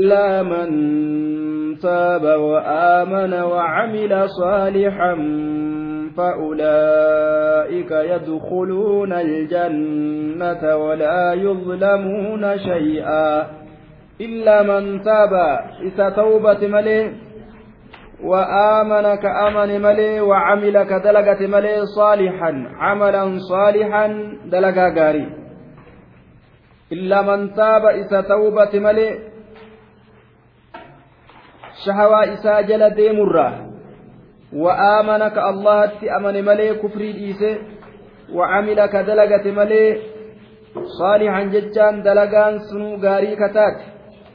إلا من تاب وآمن وعمل صالحا فأولئك يدخلون الجنة ولا يظلمون شيئا. إلا من تاب إذا توبة ملي وآمن كأمن ملي وعمل كدلقة ملي صالحا عملا صالحا دلقا قاري. إلا من تاب إذا توبة ملي wa'aamana ka allahatti amane malee kufrii dhiise wacamila ka dalagate malee saalixan jechaan dalagaan sunuu gaarii kataate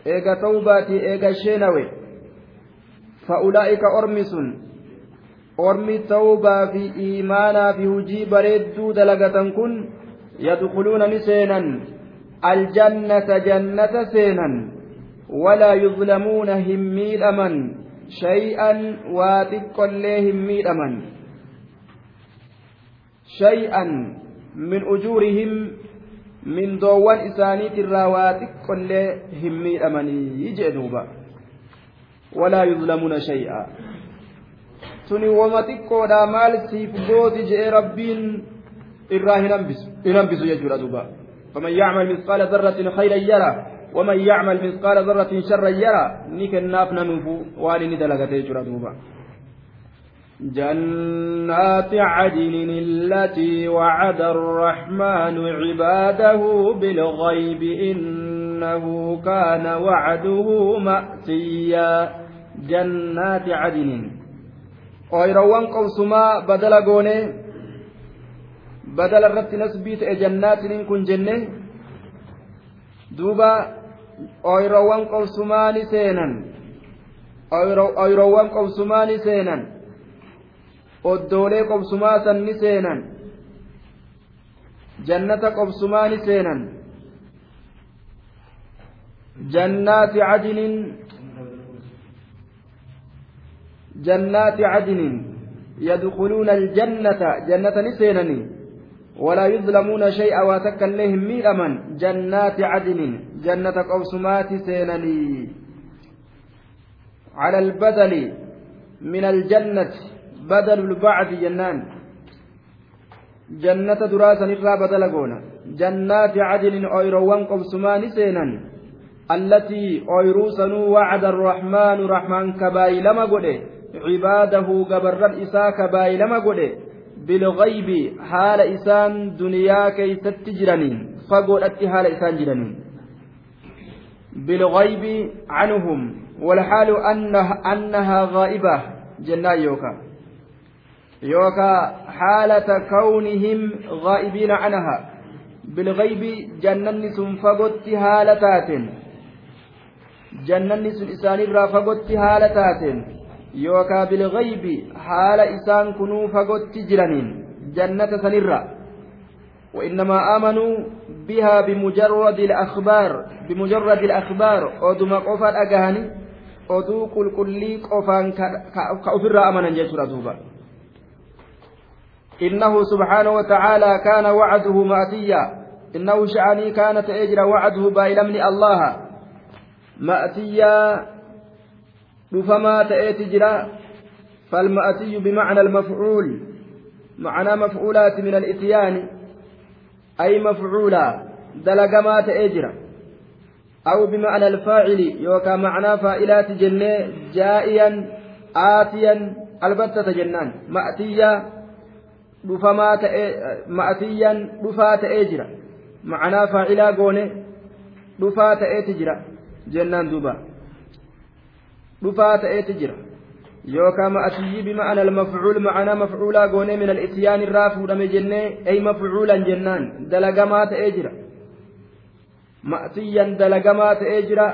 eega tawbaatii eega sheenawe fa'ulaa'ika ormi sun ormi tawbaa fi iimaanaa fi hujii bareedduu dalagatan kun yadkhuluuna ni seenan aljannata jannata seenan ولا يظلمون هميد أمن شيئا واتق الله هميد أمن شيئا من أجورهم من دوان إسانيت الرواتق الله هميد أمن يجدوبا ولا يظلمون شيئا tuni wama xiqqoodha maal siif gooti je'e rabbiin irraa hin hambisu jechuudha duuba faman yacmal misqaala darratin khayran yara ومن يعمل مثقال ذرة شرا يرى نكناف نمفو وان ندلغتي جرى جنات عدن التي وعد الرحمن عباده بالغيب إنه كان وعده مأتيا. جنات عدن. oyrawwan qobsumaa badala goone badala irratti nasbii ta'e jannaatiniin kun jenne oyroowwan qobsumaani seenan oyroowwan qobsumaani seenan oddoolee qobsumaa san ni seenan jannata qobsumaani seenan jannaati cadinin jannaati cadinin yadkhuluuna aljannata jannata ni seenanii ولا يظلمون شيئا واتكا لهم ميرما جنات عدن جنة قوسمات سينني. على البدل من الجنة بدل البعد جنان. جنة دراسة نرى بدل قونا. جنات عدن أيروان قوسمان سينا التي أيروسن وعد الرحمن رحمن كباي لما قده. عباده قبر إساء كباي لما قده. Bilghaybi haala isaan duniyaa keeysatti jiraniin fagoodhatti haala isaan jiraniin bilghaybi canhum والحال أنها غائبة جنة يوكا يوكا حالة كونهم غائبين عنها بالغيب جنن سن فقدت هالتات جنن سن إساني فقدت هالتات yookaa bilgaybi haala isaan kunuu fagootti jiraniin jannata sanirra. وإنما آمنوا بها بمجرد الأخبار بمجرد الأخبار أدوما قفا أجهني أدو كل كلي قفا كأفر أمنا جسر دوبا إنه سبحانه وتعالى كان وعده مأتيا إنه شعني كانت أجر وعده بايلمني الله مأتيا dhufamaa ta'eeti jira. فالمأتي بمعنى المفعول معنى مفعولات من الإتيان أي مفعولا دلقما تأجر أو بمعنى الفاعل يوكا معنى فائلات جنة جائيا آتيا البتة جنان مأتيا رفما مأتيا رفا تأجر معنى فاعلا قوني رفا تأجر جنان دوبا dhufaa ta'eeti jira. Yookaan ma'atiyyi bima'ana almafcuul ma'anaa mafcuulaa goonee min al-ityaan irraa fuudhame jennee ay mafcuulan jennaan dalagamaa ta'ee jira. Ma'atiyyan dalagamaa ta'ee jira.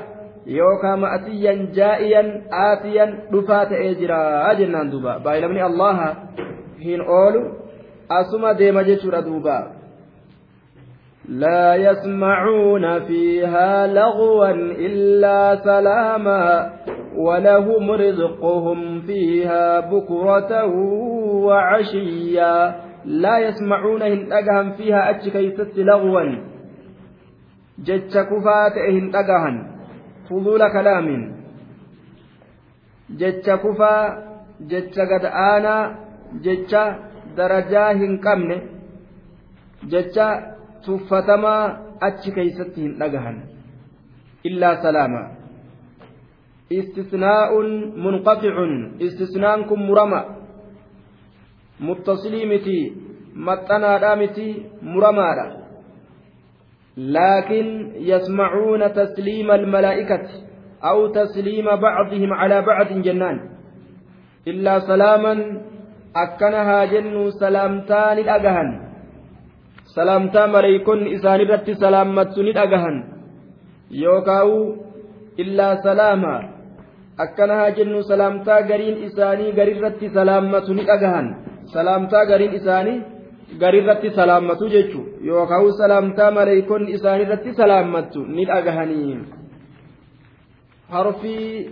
Yookaan ma'atiyyan jaa'iyan aatiyan dhufaa ta'ee jira jennaan duuba. Baay'inamni allaha hin oolu. Asuma deema jechuudha duuba لا يسمعون فيها لغوا إلا سلاما ولهم رزقهم فيها بكرة وعشيا. لا يسمعون إن أجهم فيها أتش كيست لغوا. جتش كفات fuduula kalaamin jecha kufaa jecha gad aanaa jecha darajaa hin qabne jecha illaa salaama istisnaa'un munqaxicun istisnaan kun murama muttasilii miti maxxanaadhaa miti muramaadha laakin yasmacuuna tasliima almalaa'ikati aw tasliima bacdihim calaa bacdin jennaan illaa salaaman akkana haa jennu salaamtaa ni dhagahan salaamtaa maleeykonni isaanirratti salaammattu ni dhagahan. Yookaawu illaa salaama. Akkana haa jennu salaamtaa gariin isaanii garirratti salaammatu ni dhagahan. Salaamtaa gariin isaanii garirratti salaammatu jechuun yookaan salaamtaa maleeykonni isaanirratti salaammattu ni dhagahanii harfii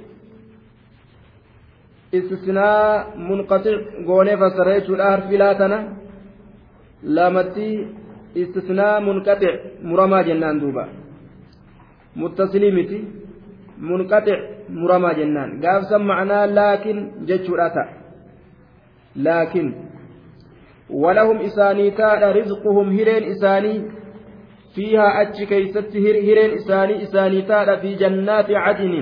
istisnaa munqaxic goonee fassara jechuudha harfii laatana lamatti muramaa jennaan duuba muttasilii miti munqaxic muramaa jennaan gaafsan macnaa laakin jechuudha ta'a laakin ولهم إساني تاء رزقهم هرين إساني فيها أتش كيست هرين إساني إساني تاء في جنات عدن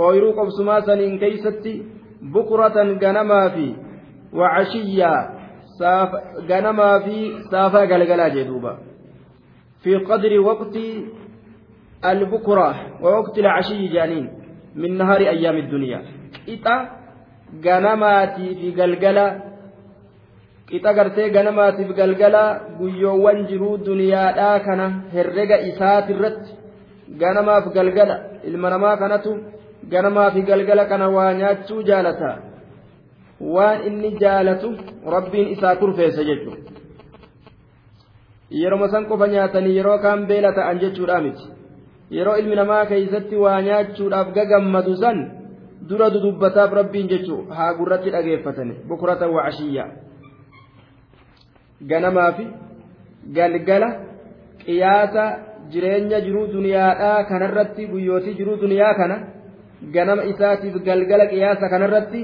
أويرو قبسما سنين كيست بكرة غنما في ganamaa fi saafaa galgalaa jee duuba. Fi qadri waqtii albukuraa wa waqti lcashiyyi jaaniin min nahaari ayyaami duniyaa. Qixa ganamaatii fi galgala qixa gartee ganamaatiif galgala guyyoowwan jiruu duniyaadhaa kana herrega isaatirratti ganamaaf galgala. Ilma namaa kanatu ganamaa fi galgala kana waa nyaachuu jaalataa waan inni jaalatu rabbiin isaa kurfeessa jechuudha. Yeroo san qofa nyaatanii yeroo kaan beela ta'an jechuudha miti. Yeroo ilmi namaa keessatti waa nyaachuudhaaf gagammadu san dura dudubbataaf rabbiin jechuudha. Haa gurratti dhageeffatani. Bukurata ganamaa fi galgala qiyaasa jireenya jiruu duniyaadhaa kanarratti guyyootii jiruu duniyaa kana ganama isaatiif galgala qiyaasa kanarratti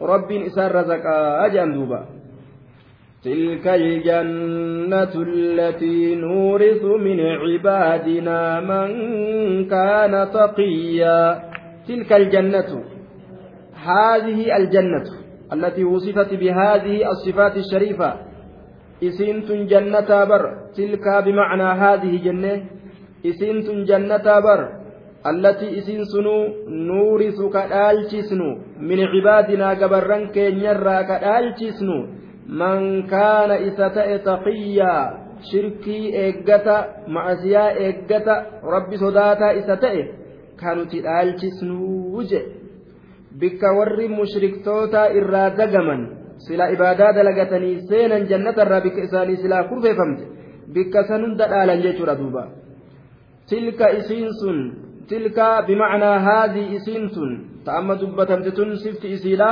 rabbiin isaan razaqaa jedhan. تلك الجنة التي نورث من عبادنا من كان تقيا تلك الجنة هذه الجنة التي وصفت بهذه الصفات الشريفة isiintun jannataa bar tilkaa bimacnaa haadihi jenne isiintun jannataa bar allatii isiin sunuu nuurisu ka dhaalchisnu min cibaadinaa gabarran keenyarraa ka dhaalchisnu man kaana isa ta'e taqiyyaa shirkii eeggata macasiyaa eeggata rabbi sodaataa isa ta'e kanuti dhaalchisnuu je. Bikka warri mushriktootaa irraa dagaman silaa ibaadaa dalagatanii seenan jannatarraa bikka isaanii silaa kurfeeffamte bikka san hunda dhaalan jechuudha duuba. Tilka isiin sun isiin sun ta amma dubbatamte tun sifti isiidha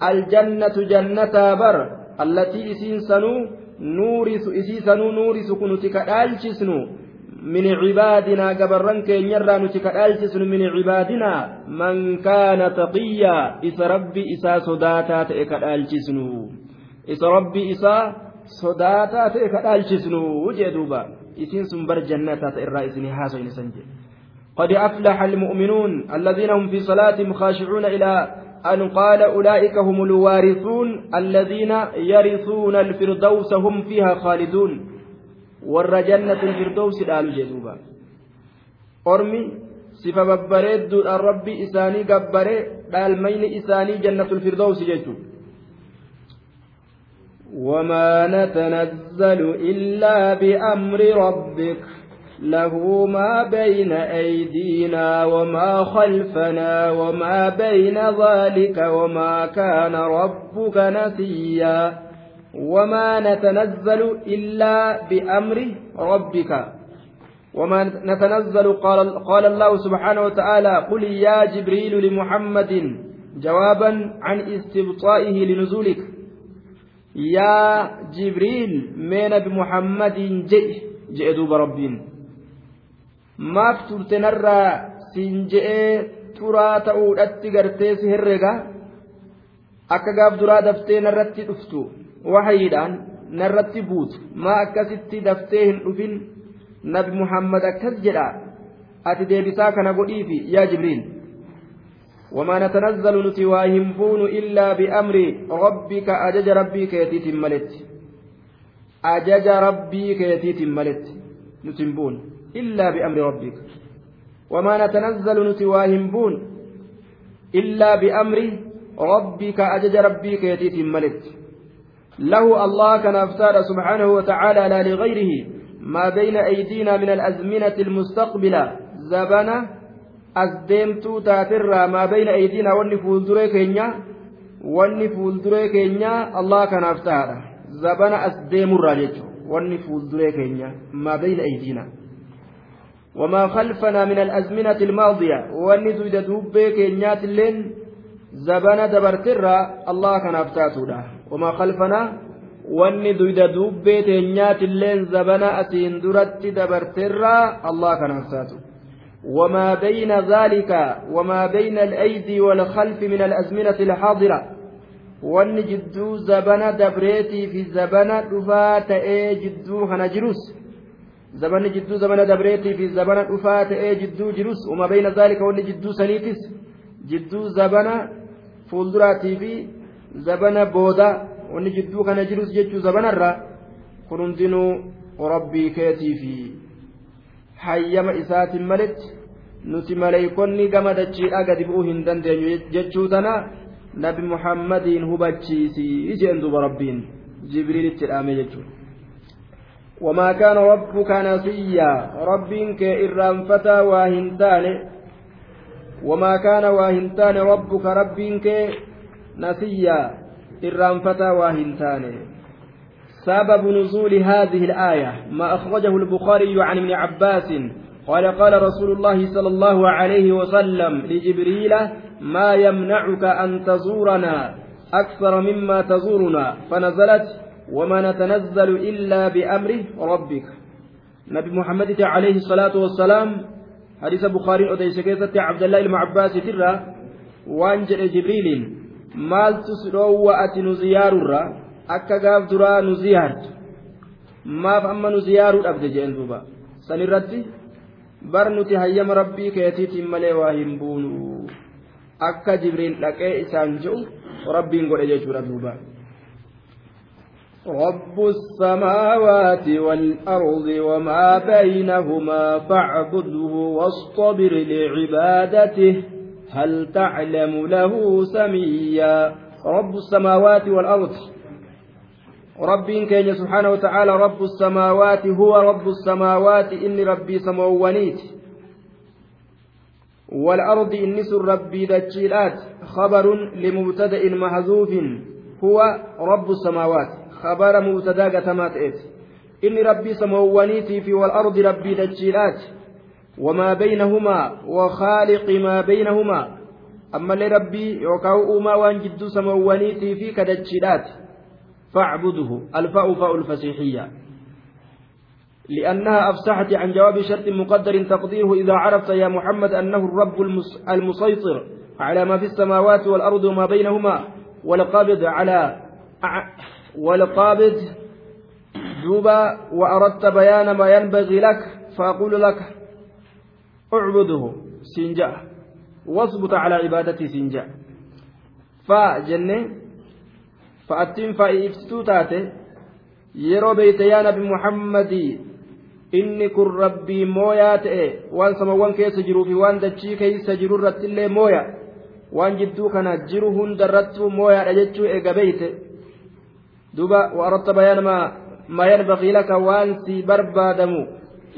aljannatu jannataa bar allatii isiin sanuu nuurisu isii sanuu nuurisu kunuti ka dhaalchisnu من عبادنا قبرن كين يرى نتكالتس من عبادنا من كان تقيا إس ربي إسا صداتا تكالتسنو إس ربي إسا صداتا تكالتسنو وجدوبا إسين سنبر جنة الرئيس نهاسو إنسانجي قد أفلح المؤمنون الذين هم في صلاتهم خاشعون إلى أن قال أولئك هم الوارثون الذين يرثون الفردوس هم فيها خالدون warra jannatul firdowsi dhaalu jedhuuba ormi sifa babbareedduudhaan rabbi isaanii gabbaree dhaalmayni isaanii jannatul firdowsi jechuudha. وما نتنزل إلا بأمر ربك له ما بين أيدينا وما خلفنا وما بين ذلك وما كان ربك نسيا وما نتنزل إلا بأمر ربك. وما نتنزل قال, قال الله سبحانه وتعالى قل يا جبريل لمحمد جوابا عن استبطائه لنزولك. يا جبريل من بمحمد جئ جئ دوب ربين. ما فترتنرى siin je'ee turaa ta'uudhatti gartee si herrega akka gaaf duraa daftee narratti dhuftu wahayiidhaan narratti buutu maa akkasitti daftee hin dhufin nabi muhammad akkas jedha ati deebisaa kana godhiifi yaa jibriil وما نتنزل نتواهمبون إلا بأمر ربك أجج ربي كيتيت ملت أجج ربي كيتيت ملت نتنبون إلا بأمر ربك. وما نتنزل نتواهمبون إلا بأمر ربك أجج ربي كيتيت ملت. له الله كان أفتار سبحانه وتعالى لا لغيره. ما بين أيدينا من الأزمنة المستقبلة. زبنة أزديمتو تاترا ما بين أيدينا واني فولدري كينيا. كينيا. الله كان أفتار زبنة أزديم الراجج. واني فولدري كينيا. ما بين أيدينا. وما خلفنا من الأزمنة الماضية واني زويد دوبي كينيات اللين زبنة دبرترا الله كان أفتاتو وما خلفنا wanni duyda dubbee teenyaatilleen zabana asiin duratti dabarterraa allah kanaaf taatu وما بين ذلك وما بين الأيدي والخلف من الأزمنة الحاضرة wanni jidduu zabana dabreetii fi zabana dhufaa ta'ee jidduu kana jirus zabanni jidduu zabana dabreetii fi zabana dhufaa ta'ee jidduu jirus uma bayna zaalika wanni jidduu saniitis jidduu zabana fuulduraatii fi zabana booda wanni jidduu kana jirus jechuu zabanarra kun hundinuu rabbii keetiifi hayyama isaatiin maletti nuti maleeykonni gama dachiidhaa gadi bu'uu hin dandeenyu jechuu tana nabi muhammadiin hubachiisii jeen duba rabbiin jibriilitti dhaame jechuudha. وما كان ربك نسيا. ربك إرانفتا واهنتان وما كان واهنتان ربك ربك نسيا. إرانفتا واهنتان سبب نزول هذه الآية ما أخرجه البخاري عن ابن عباس. قال قال رسول الله صلى الله عليه وسلم لجبريل ما يمنعك أن تزورنا أكثر مما تزورنا. فنزلت وما نتنزل إلا بأمر ربك نبي محمد عليه الصلاة والسلام حديث بخاري أديس كيسة عبد الله بن عباس ترى وانجل جبريل gaaf duraa nu ziyaartu maaf amma nu ziyaaruu dhabde jeen duuba san irratti bar nuti hayyama rabbii keetiitiin malee waa hin buunu akka jibriil dhaqee isaan je'u rabbiin godhe jechuudha رب السماوات والأرض وما بينهما فاعبده واصطبر لعبادته هل تعلم له سميا رب السماوات والأرض رب كان سبحانه وتعالى رب السماوات هو رب السماوات إني ربي سموانيت والأرض إنس ربي دجيلات خبر لمبتدأ محذوف هو رب السماوات خبر مبتدأ قتمات إني ربي سموانيتي في والأرض ربي دجيلات وما بينهما وخالق ما بينهما. أما لربي يوكاو أما وان جدو سموانيتي في كدتشيلات فاعبده الفاء فاء الفسيحية. لأنها أفسحت عن جواب شرط مقدر تقديره إذا عرفت يا محمد أنه الرب المسيطر على ما في السماوات والأرض وما بينهما. والقابض على والقابض دوبا وأردت بيان ما ينبغي لك فأقول لك اعبده سنجا واثبت على عبادتي سنجا فجنة فأتم فإفتتو تاتي yeroo beeyte yaa nabi muhammadii inni kun rabbii mooyaa ta'e waan samawwan keessa jiruu fi waan dachii keessa jiru irrattillee mooya waan jidduu kana jiru hundarrattuu mooyaadha jechuu eega beeyte duba waratta bayaana maa yanbaqii laka waan si barbaadamu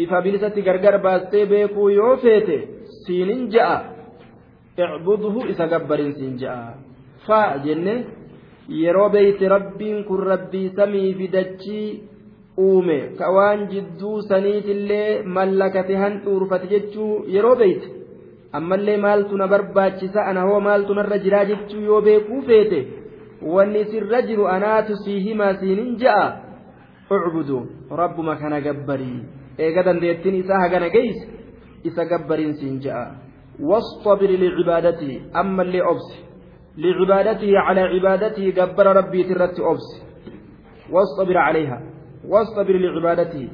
ifa bilisatti gargar baastee beekuu yoo feete siinin ja'a. Icbudhu isa gabbarin siin ja'a. Faa jenne yeroo beeyte rabbiin kun rabbii samii fi dachii uume. Ka waan jidduu saniitillee mallakate handhuurfate jechuu yeroo beeyte. Ammallee maaltu na barbaachisa ana hoo maaltu narra jiraa jechuu yoo beekuu feete wanni sirra jiru anaatu sii himaa siinin ja'a ucbudu rabbuma kana gabbarii eega dandeettiin isaa hagana geeyse isa gabbariin siin ja'a واصطبر لعبادته أما اللي أبس لعبادته على عبادته جبر ربي ترت أبس واصطبر عليها واصطبر لعبادته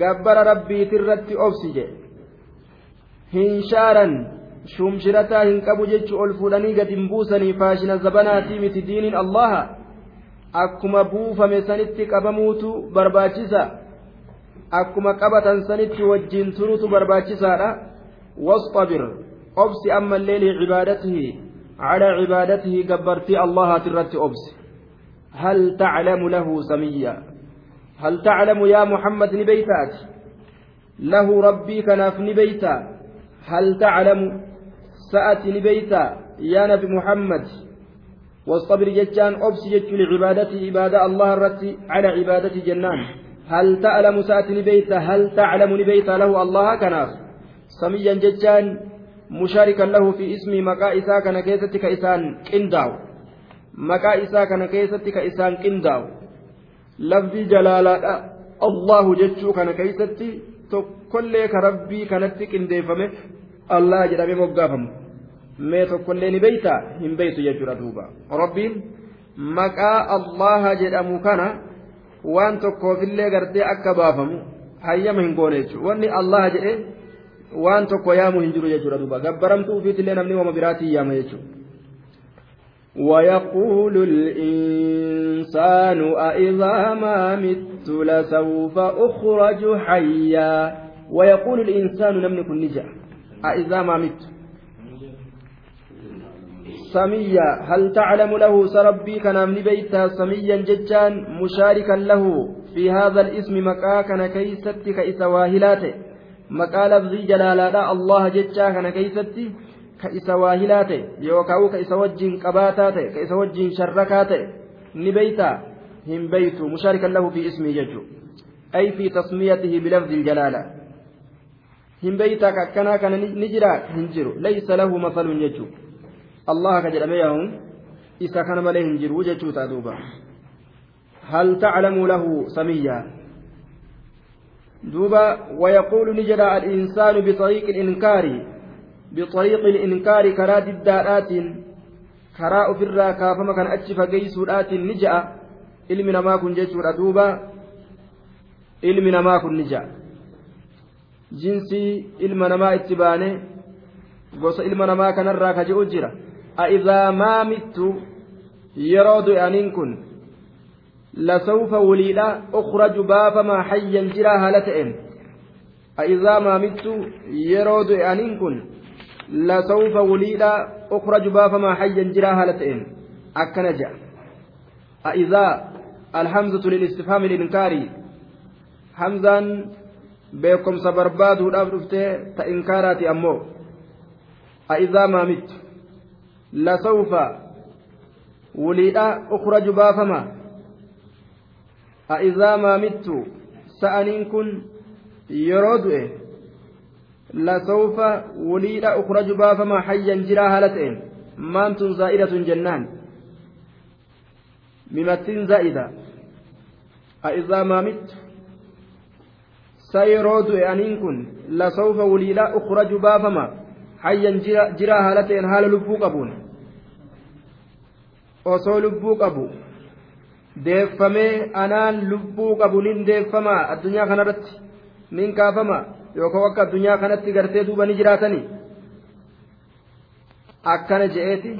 جبر ربي ترت أبس هنشارا shumshirataa hin qabu jechu ol fuudhanii gad hin buusanii faashina zabanaatii miti diiniin allaha akkuma buufame sanitti qabamuutu barbaachisa akkuma qabatan sanitti wajjiin turutu barbaachisaadha wasxabir obsi ammallee licibaadatihi calaa cibaadatihi gabbartii allahaati obsi lahu samiyya hal taclamu yaa muhammad ni beytaati lahu rabbii kanaaf ni beyta hal taclamu sa'ati ni beyta yaa nabi muhammad واصطبر جتان أبس جت لعبادته عبادة الله الرتي على عبادة جنان. هل تعلم سأت نبيت هل تعلم نبيت له الله كناف سميا جتان مشاركا له في اسم مكا إسا كان كيستك إسان كنداو. مكا إسا كان كيستك إسان كنداو. لفظي جلالة الله جتشو كان كيستي كل كربي كانت كنديفمه الله جربي مقافم beeytu jechuudha duuba rabbiin maqaa allaha jedhamu kana waan tokkoofillee gartee akka baafamu hayyama hin goone jechuudha wanni allaha jedhe waan tokko yaamu hin jiru jechuudha duuba gabbaramtuu ufiitillee namni wama biraatii yaama jechuudha. ويقول الإنسان أإذا ما مت لسوف أخرج حيا ويقول الإنسان لم يكن نجا أإذا ما مت. سميا هل تعلم له سربي كان من بيتها سميا ججان مشاركا له؟ في هذا الاسم مكا كان كيستي كإسواهلاته مكا لفظي جلالا الله ججا كان كيستي كإسواهلاته يوكاو كإسوجين قباتاته كإسوجين شركاته نبيتا هم بيت مشاركا له في اسمه ججو. أي في تسميته بلفظ الجلالة هم بيتا كنا كان نجرا هنجرو ليس له مثل ججو الله كجل ميهم إذا كان مليه جر وجهته تادوبا هل تعلم له سميا دوبا ويقول نجد الإنسان بطريق الإنكار بطريق الإنكار كراد الدارات كراء فرا كافما كان أتشف قيسودات نجأ ilmi namaa kun jechuudha duuba. Ilmi namaa kun ni ja'a. Jinsii ilma namaa itti baane gosa ilma namaa kanarraa ka je'u jira. أإذا ما مت يرود أنين كن لسوف وليلا أخرج بافما حيا جرا هالتئن أإذا ما مت يرود أنين كن لسوف وليلا أخرج بافما حيا جرا هالتئن أكنجا أإذا الحمزة للاستفهام الإنكاري حمزا بكم سبرباد ودابرفته تإنكاراتي أمو أإذا ما مت لسوف وليدا أخرج بافما أإذا ما مت سأنين كن يرود لسوف وليدا أخرج بافما حيا جرا هالتين مانت زائدة جنان ممتين زائدة أإذا ta yeroo du'e aniin kun lasawfa waliila ukraju baafama hayyan jira haala ta'een haala lubbuu qabuun osoo lubbuu qabu deeffamee anaan lubbuu qabu nin deeffamaa addunyaa kanarratti nin kaafama yookaan akka addunyaa kanatti gartee duuba ni jiraatanii akkana je'eeti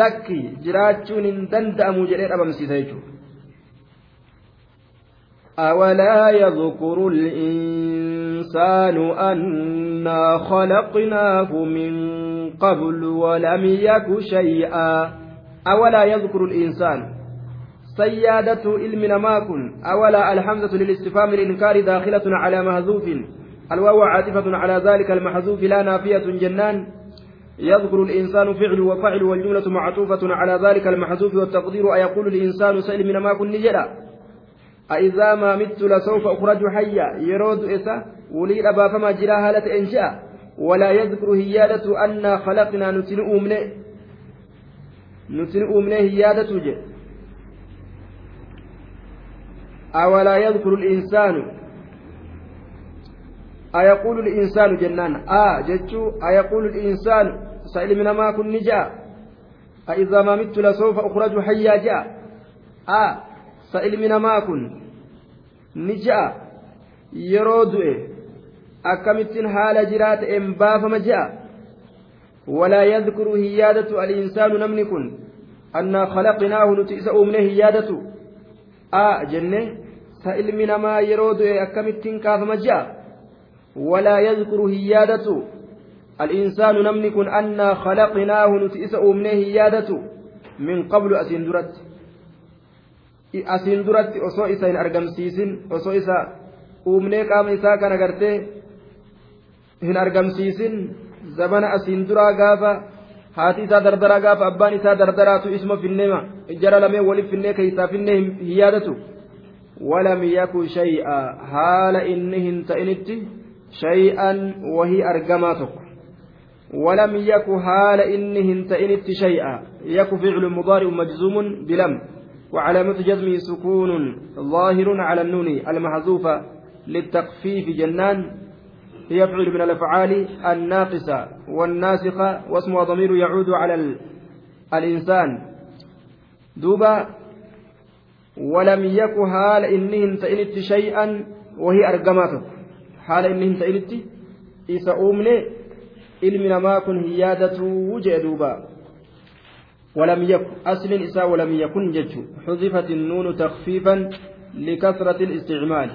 lakki jiraachuun hin danda'amu jedhee dhabamsiisa jechuudha. أولا يذكر الإنسان أنا خلقناه من قبل ولم يك شيئا أولا يذكر الإنسان؟ سيادة علمنا ما كن أولا الحمزة للاستفهام الإنكار داخلة على محذوف الواو عاطفة على ذلك المحذوف لا نافية جنان يذكر الإنسان فعل وفعل والجملة معطوفة على ذلك المحذوف والتقدير أيقول الإنسان سئل من ما كن نجدا أإذا ما مت لسوف أخرج حيا. يرود إسا ولي أبا فما جرى هالة إنشاء. ولا يذكر هيادة أنا خلقنا نتن أمني نتن أمني هيادة جي أولا يذكر الإنسان. أيقول الإنسان جنان. آه جتشو. أيقول الإنسان. سائل من ما كن نجا. أإذا ما مت لسوف أخرج حيا جاء آه سائل من ما كن نجا يرودئ أكمتن حال جرات إمباف مجاء. ولا يذكر هيادة الإنسان نمنكن أنا خلقناه نتئس أمنه هيادة. آه جنة. سائل من ما يرودئ أكمتن كاف مجاء. ولا يذكر هيادة. الإنسان نمني كن أنا خلقناه نتئس أمنه يادة من قبل أسين درت أسين درت أسو إسا إن أرقم سيسن أسو إسا أمنه قام إسا كان أغرته إن أرقم سيسن زمن أسين درا غافا haati isaa dardaraa gaafa abbaan isaa dardaraatu isma finneema jara lamee waliif finnee keeysaa finnee hin yaadatu walam yakun shay'a haala inni hin ta'initti shay'an wahii argamaa tokko ولم يك حال إنهن تئنت شيئا يك فعل مضارع مجزوم بلم وعلامة جزمه سكون ظاهر على النون المحذوفة للتخفيف جنان هي فعل من الأفعال الناقصة والناسخة واسمها ضمير يعود على الإنسان. دوبا ولم يك حال إنهن تئنت شيئا وهي أرقماتك حال إنهن تئنت إذا أمني namaa kun hin yaadatuu jee duuba ولم يكن أصل إساء ولم يكن جج حذفت النون تخفيفا لكثرة الاستعمال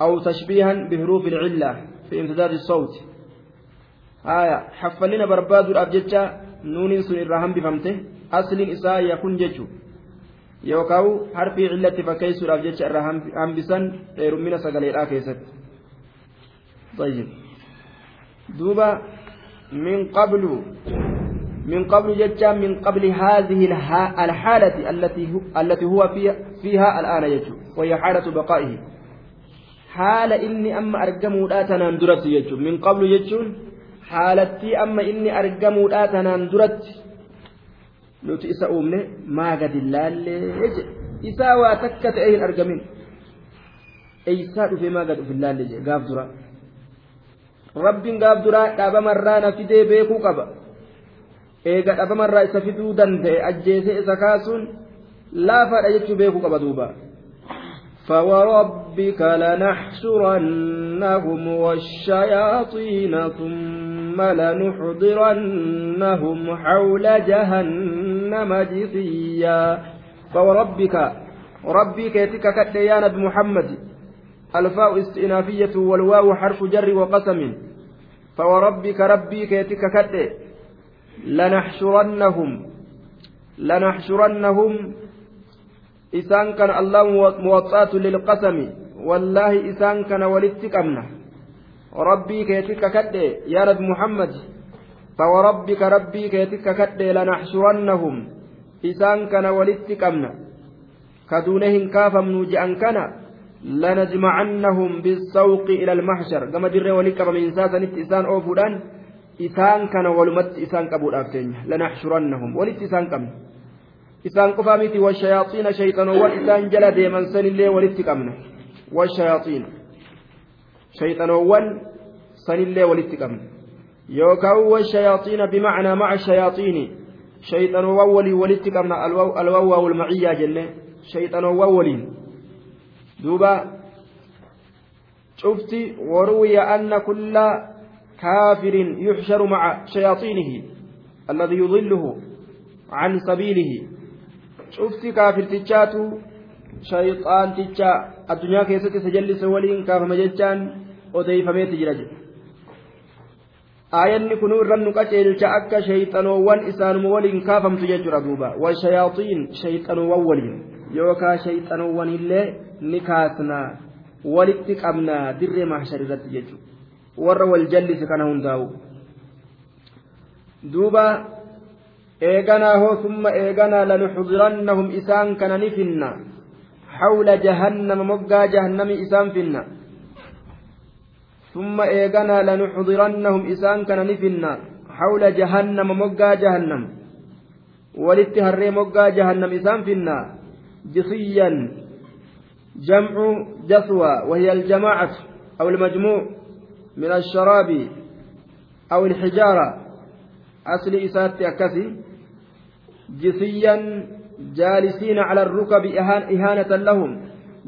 أو تشبيها بحروف العلة في امتداد الصوت. آية حفلنا برباد الأبججة نون سن الرحم بفمته أصل إساء يكون جج يوكاو حرف علة فكيس الأبججة الرحم بسن غير من سقل الآكيست طيب. دوبا من قبل من قبل جتا من قبل هذه الحالة التي التي هو فيها, فيها الآن يجو وهي حالة بقائه حال إني أما أرجموا لا تنام يجو من قبل يجون حالتي أما إني أرجموا لا تنام درت nuti isa uumne maa gadi ilaallee je isaa waa takka ta'e hin argamin eeysaa dhufee maa gad uf ilaalle je gaaf dura rabbiin gaaf duraa dhaabamarraa na fidee beekuu qaba eega dhaabamarraa isa fiduu danda'e ajjeesee isa kaasuun laafaadha jechuu beekuu qaba duuba. فوربك لنحشرنهم والشياطين ثم لنحضرنهم حول جهنم جثيا فوربك ربك يتك كديان بمحمد الفاء استئنافية والواو حرف جر وقسم فوربك ربي كيتك كد لنحشرنهم. لنحشرنهم. إسان كان الله موطات للقسم. والله إسان كان ولتكمنا ربي كيتك كد يا رب محمد. فوربك ربي كيتك كد لنحشرنهم. إسان كان ولتكمنا كدونهم كافم نوجي أن كان لنجمعنهم بالسوق إلى المحشر. كما در ولك من ساسنت إسان أوفودان. ولمت إسان كبود أفتين لنحشرنهم ولت إسان كم إسان قفامتي والشياطين شيطان والإسان جل ديمن سن الله ولت كمنا والشياطين شيطان وان سن الله ولت كمنا يوكاو والشياطين بمعنى مع الشياطين شيطان وولي ولت كمنا الواو والمعية جنة شيطان وولين دوبا شفتي وروي أن كل كافر يحشر مع شياطينه الذي يضله عن سبيله شفتي كافر تجاتو شيطان تجا الدنيا كيست سجلس ولين كاف مججان jira jedhe aayanni kun irran nu qaceelcha akka shayxanoowwan isaanuma waliin kaafamtu jechuudha duuba washayaaxiin shayxanoowwan waliin yookaa shayxanoowwan illee ni kaasna walitti qabna dirree mahshar irratti jechuudha warra wal jallise kana hundaa'u duuba eeganaa hoo summa eeganaa lanuxdirannahum isaan kana ni finna hawla jahannama moggaa jahannami isaan finna ثم إيغنا لنحضرنهم إسان كان نفنا حول جهنم مقا جهنم ولتهري مقا جهنم إسان فينا جصيا جمع جثوى وهي الجماعة أو المجموع من الشراب أو الحجارة. أصل إسات أكسي جثيا جالسين على الركب إهانة لهم.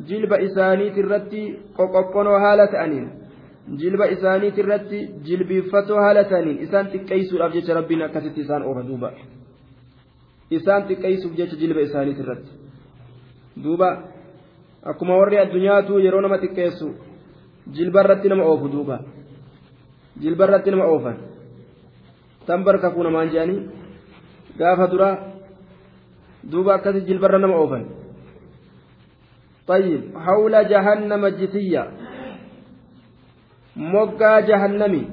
جلب إسانيت الرتي قوققنو هالة أنين. جلب إسانيت الرتي جلب فتو هالة أنين. إسان تكيسو أبجيش ربنا كست إسان أوفا دوبا. إسان تكيسو بجيش جلب إسانيت الرتي دوبا. akkuma warri addunyaatu yeroo nama xiqqeessu jilba irratti nama oofu duuba jilba irratti nama oofan tan barka kun namaan jedhanii gaafa duraa duuba akkasi jilbarra nama oofan طيب حول جهنم جثية moggaa jahannami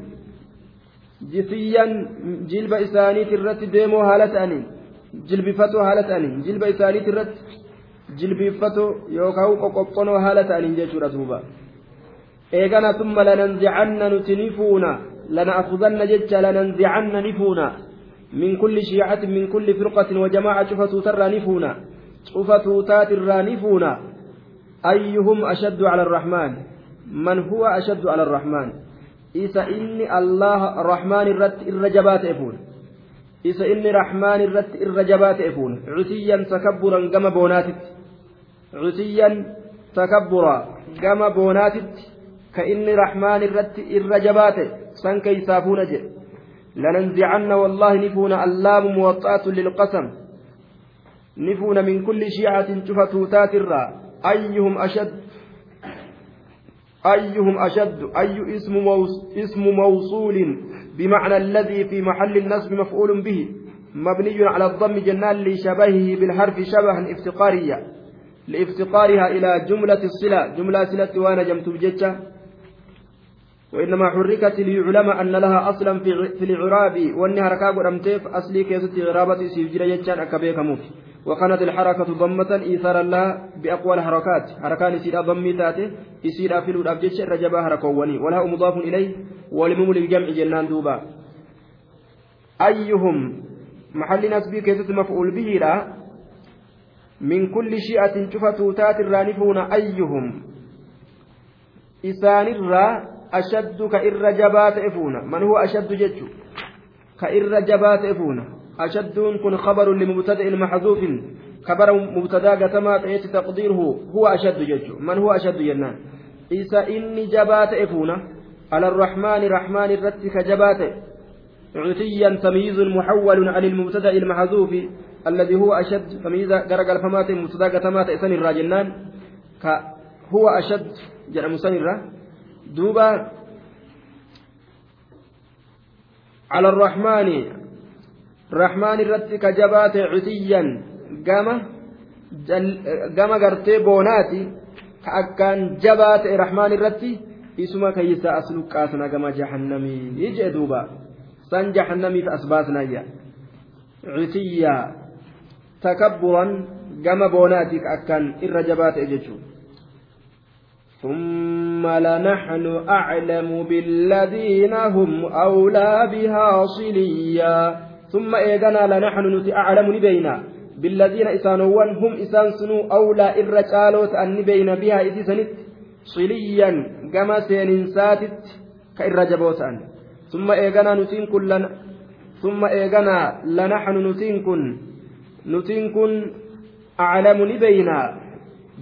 jisiyyan jilba isaaniit irratti deemoo haala ta'aniin jilbifatoo haala ta'aniin jilba isaaniit irratti jilbifatoo yookaan qoqoqqonoo haala ta'aniin jechuudha duuba Eegana tumma lananzicanna nuti ni fuuna. لنأخذن جج لننزعن نفونا من كل شيعة من كل فرقة وجماعة شفتوا ترى نفونا شفتوا تاتر نفونا أيهم أشد على الرحمن من هو أشد على الرحمن إذا إني الله الرحمن الرت الرجبات إفون إذا إني رحمن الرت الرجبات إفون عتيا تكبرا كما كإني رحمن الرت الرجبات سن كيسافون جئ لننزعن والله نفون اللام موطأة للقسم نفون من كل شيعة شفتوتات الرّ أيهم أشد أيهم أشد أي اسم اسم موصول بمعنى الذي في محل النصب مفعول به مبني على الضم جنان لشبهه بالحرف شبها افتقاريا لافتقارها إلى جملة الصلة جملة صلة وأنا جمت بجتة وإنما حركت ليعلم أن لها أصلا في الإعراب وأنها ركاب أمتيف أصلي كيست غرابة سيفجر يجان أكبيك موفي وكانت الحركة ضمة إيثارا لها بأقوى الحركات حركان سيدا ضمي تاتي يسيدا في الأبجيش الرجبة حركواني. وله مضاف إليه والمم للجمع جنان دوبا. أيهم محل نسبي كيست مفعول به لا؟ من كل شيئة شفتوا تات الرانفون أيهم؟ إسان الرا أشد كإر جبات إفونا من هو أشد جج كإر جبات إفونا أشد كن خبر لمبتدئ محذوف. خبر مبتدا قتما تأتي تقديره. هو أشد جج من هو أشد جنان؟ إذا إني جبات إفونا على الرحمن رحمن الرتك جبات عتيا تمييز محول عن المبتدا المحذوف. الذي هو أشد تمييز قرق الفمات مبتدا قتما تأسن الراجنان. هو أشد جرى مسنرة دوبا على الرحمن rahmaan irratti ka jabaate cutiyyan gama gama gartee boonaati ka akkaan jabaa ta'e rahmaan irratti isuma keeysa as luqqaasna gama jahannamii jee duuba san jahannamiif as baasnayya cutiyya takabburan gama boonaati ka akkaan irra jabaa ta'e jechuudha ثم لنحن أعلم بالذين هم أولى بها صليا ثم إيغانا لنحن نتي أعلم نبينا بالذين إسانوان هم إسان سنو أولى إرجالوت أن نبينا بها إذ سنت صليا كما سينساتت كإرجبوت أن ثم إيغانا نتين كن ثم إيغانا لنحن نتين كن نتين كن أعلم نبينا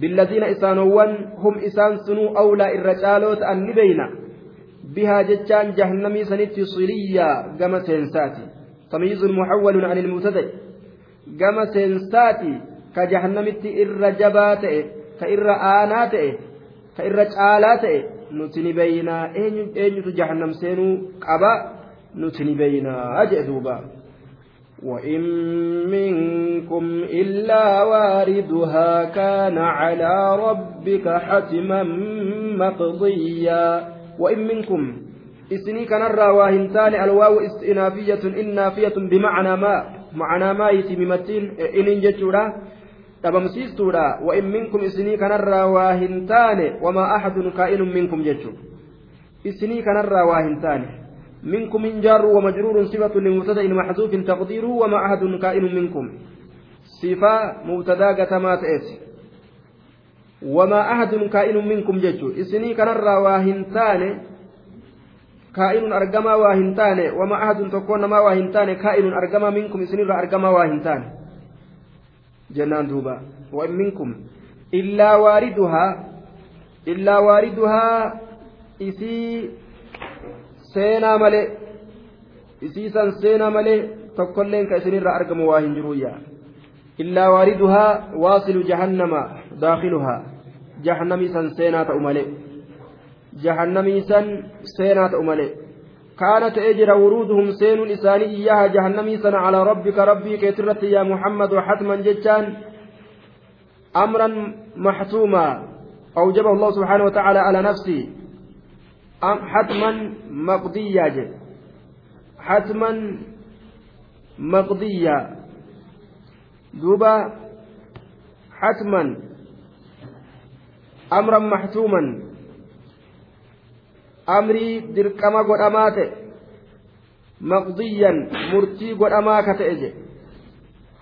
بالذين إسانوان هم إسان سنو أولى إرجالوت أن نبينا بها جتان جهنمي سنت صليا كما سينساتي. تمييز محول عن المبتدأ كما سنساتي كجهنمت إر جبات كإر آنات كإر جالات نتني بينا أين جهنم سينو قبا نتني بينا أجدوبا وإن منكم إلا واردها كان على ربك حتما مقضيا وإن منكم إسني كان الرا هنتان الواو استئنافية إنافية بمعنى ما معنى ما يتممتين إن جتورا dhabamsiistuudha وإن منكم إسني كان الرا هنتان وما أحد كائن منكم جتو إسني كان الرا هنتان منكم من جار ومجرور صفة لمبتدأ محذوف تقديره وما أحد كائن منكم صفة مبتدأ كما تأتي wamaa ahadun kaa'inun minkum jechuun isinii kanarraa waa hin taane kaa'inun argamaa waa hin taane wamaa ahadun tokkoon namaa waa hin taane kaa'inun argamaa minkum isinirraa argamaa waa hin taane jennaan seenaa malee isii san seenaa malee tokkolleen ka isinirraa argamu waa hin jiruyyaa illaa waariduhaa waasilu jahannama daakiluhaa jahannamii san seenaa ta'u malee jahannamii san seenaa ta'u malee كانت أجر ورودهم سين إساني إياها جهنمي سنة على ربك ربي كترت يا محمد وحتما جتان أمرا محتوما أوجبه الله سبحانه وتعالى على نفسه أم حتما مقضيا حتما مقضيا دوبا حتما أمرا محتوما. أمري دركما قد مقضيا مرتي قد أماك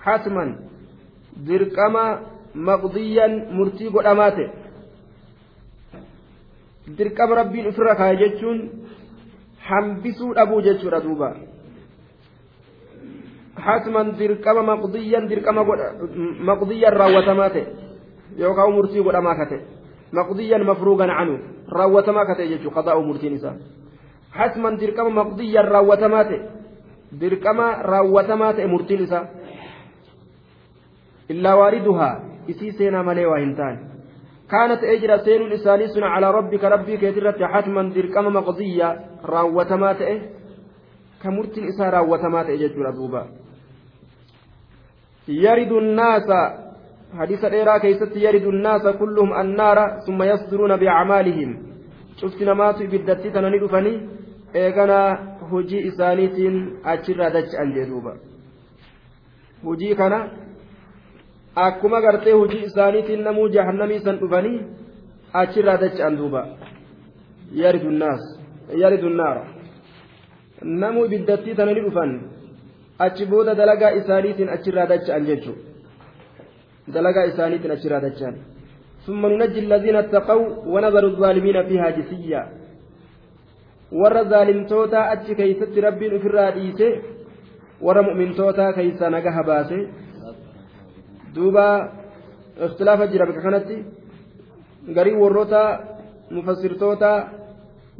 حتما دركما مقضيا مرتي قد dirqama rabbiin ofirra kaa'e jechuun hambisuu dhabuu jechuudha duuba. Hatman dirqama maqdiyyan dirqama maqdiyyan raawwatamaa ta'e yookaan murtii godhamaa ka ta'e maqdiyyan mafruugan canu raawwatamaa ka ta'e jechuudha qadaa'u murtiin isaa. Hatman dirqama maqdiyyan raawwatamaa ta'e dirqama raawwatamaa ta'e murtiin isaa. Illaa waariduhaa isii seenaa malee waa hin taane كانت أجر سين الإساني سنة على ربك ربي كثيرة حتما درقم مقضية. راوتمات إيه؟ كمرت الإساء راوتمات إيه جدول أبوبا. يرد الناس حديث الإيراء كيست يرد الناس كلهم النار ثم يصدرون بأعمالهم. شفت نمات بدتي تناني دفني إيقنا هجي إسانيتين أجر دج أنجدوبا هجي كان akkuma gartee hojii isaaniitiin namuu jahannamii san dhufanii achirraa dacha'an duuba yaridu naara namuu ibiddattii tana ni dhufan achi booda dalagaa isaaniitiin achirraa dacha'an jechuudha dalagaa isaaniitiin achirraa dacha'an ثم ننجي الذين اتقوا ونذر الظالمين فيها جثيا warra zaalimtoota achi keeysatti rabbiin ofirraa dhiise warra mu'mintoota keeysa nagaha baase duuba ikhtilaafa jira bakka kanatti. Garii warroota mufassirtoota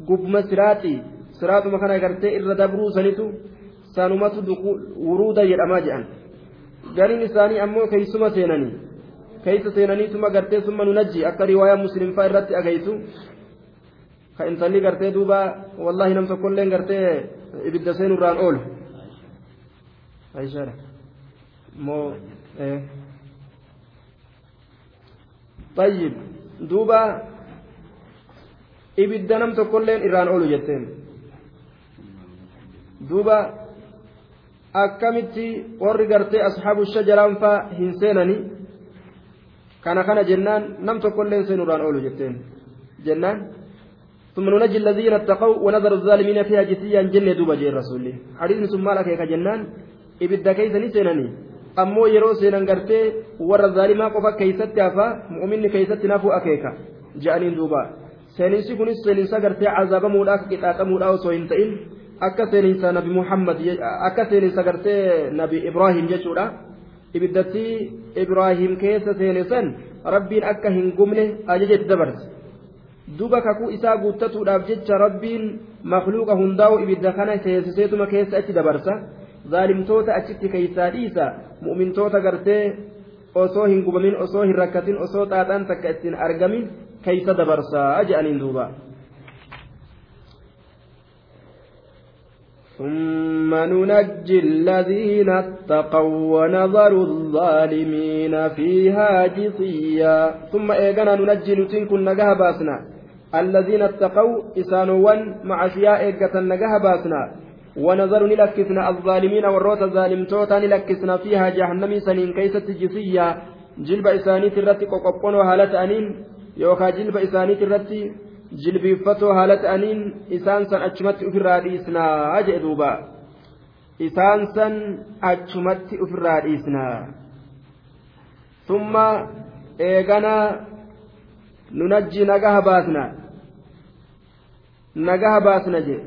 gubbuma siraaxii siraaxuma kana gartee irra dabruu sanitu sanumatu wuruuda jedhamaa jedhan gariin isaanii ammoo keeysuma seenanii. Keeysa seenaniituma gartee summa nunajji akka riwaayaa muslimfaa irratti agaytu ka intalli gartee duuba wallahi nam tokkolleen gartee ibidda seenurraan oolu طيب دوبا ibidda nam tokkolleen irraan oolu jetteen duuba akkamitti warri gartee ashaabu shajaraan faa hin seenani kana kana jennaan nam tokkolleen seenurraan oolu jetteen jennaan ثم ننجي الذين اتقوا ونذر الظالمين فيها جثيا جنة دوبا جي الرسول حديث ثم لك جنان إبدا كيس نسينني Ammoo yeroo seenan gartee warra zaalimaa qofa keeysatti hafa mu'minni keeysatti nafuu akeeka je'aniin duuba. Seeninsi kunis seeninsa gartee cazaabamuudhaaf qixaaxamuudhaa osoo hin ta'in akka seeninsa nabi muhammad akka seeninsa gartee nabi ibraahim jechuudha. Ibiddatti ibraahim keessa seene san rabbiin akka hin gubne ajajetti dabarse. Duba kakuu isaa guuttatuudhaaf jecha rabbiin makluuqa hundaa'u ibidda kana seesiseetuma keessa achi dabarsa zaalimtoota achitti keeysaa dhiisa mu'mintoota gartee osoo hin gubamin osoo hin rakkatin osoo xaaxaan takka ittiin argamin keeysa dabarsaa je'aniin duuba ثم ننجي الذين اتقوا ونذر الظالمين فيها جثيا ثم ايغنا ننجي نتين كن نجاه باسنا الذين اتقوا إسانوا مع شياء ايغة نجاه باسنا ونظر نلكسنا الظالمين والروت الظالمتوتا نلكسنا فيها جهنم سنين كيست جسيا جلب إسانيت الرتي قوقبون وهالة أنين. يوكا جلب إسانيت الرتي جلبيفتو هالة أنين. إسان سن أجمت أفراد إسنا أجئ دوبا. إسان سن أجمت أفراد إسنا ثم إيغانا nunajji nagaha baasna nagaha baasna jee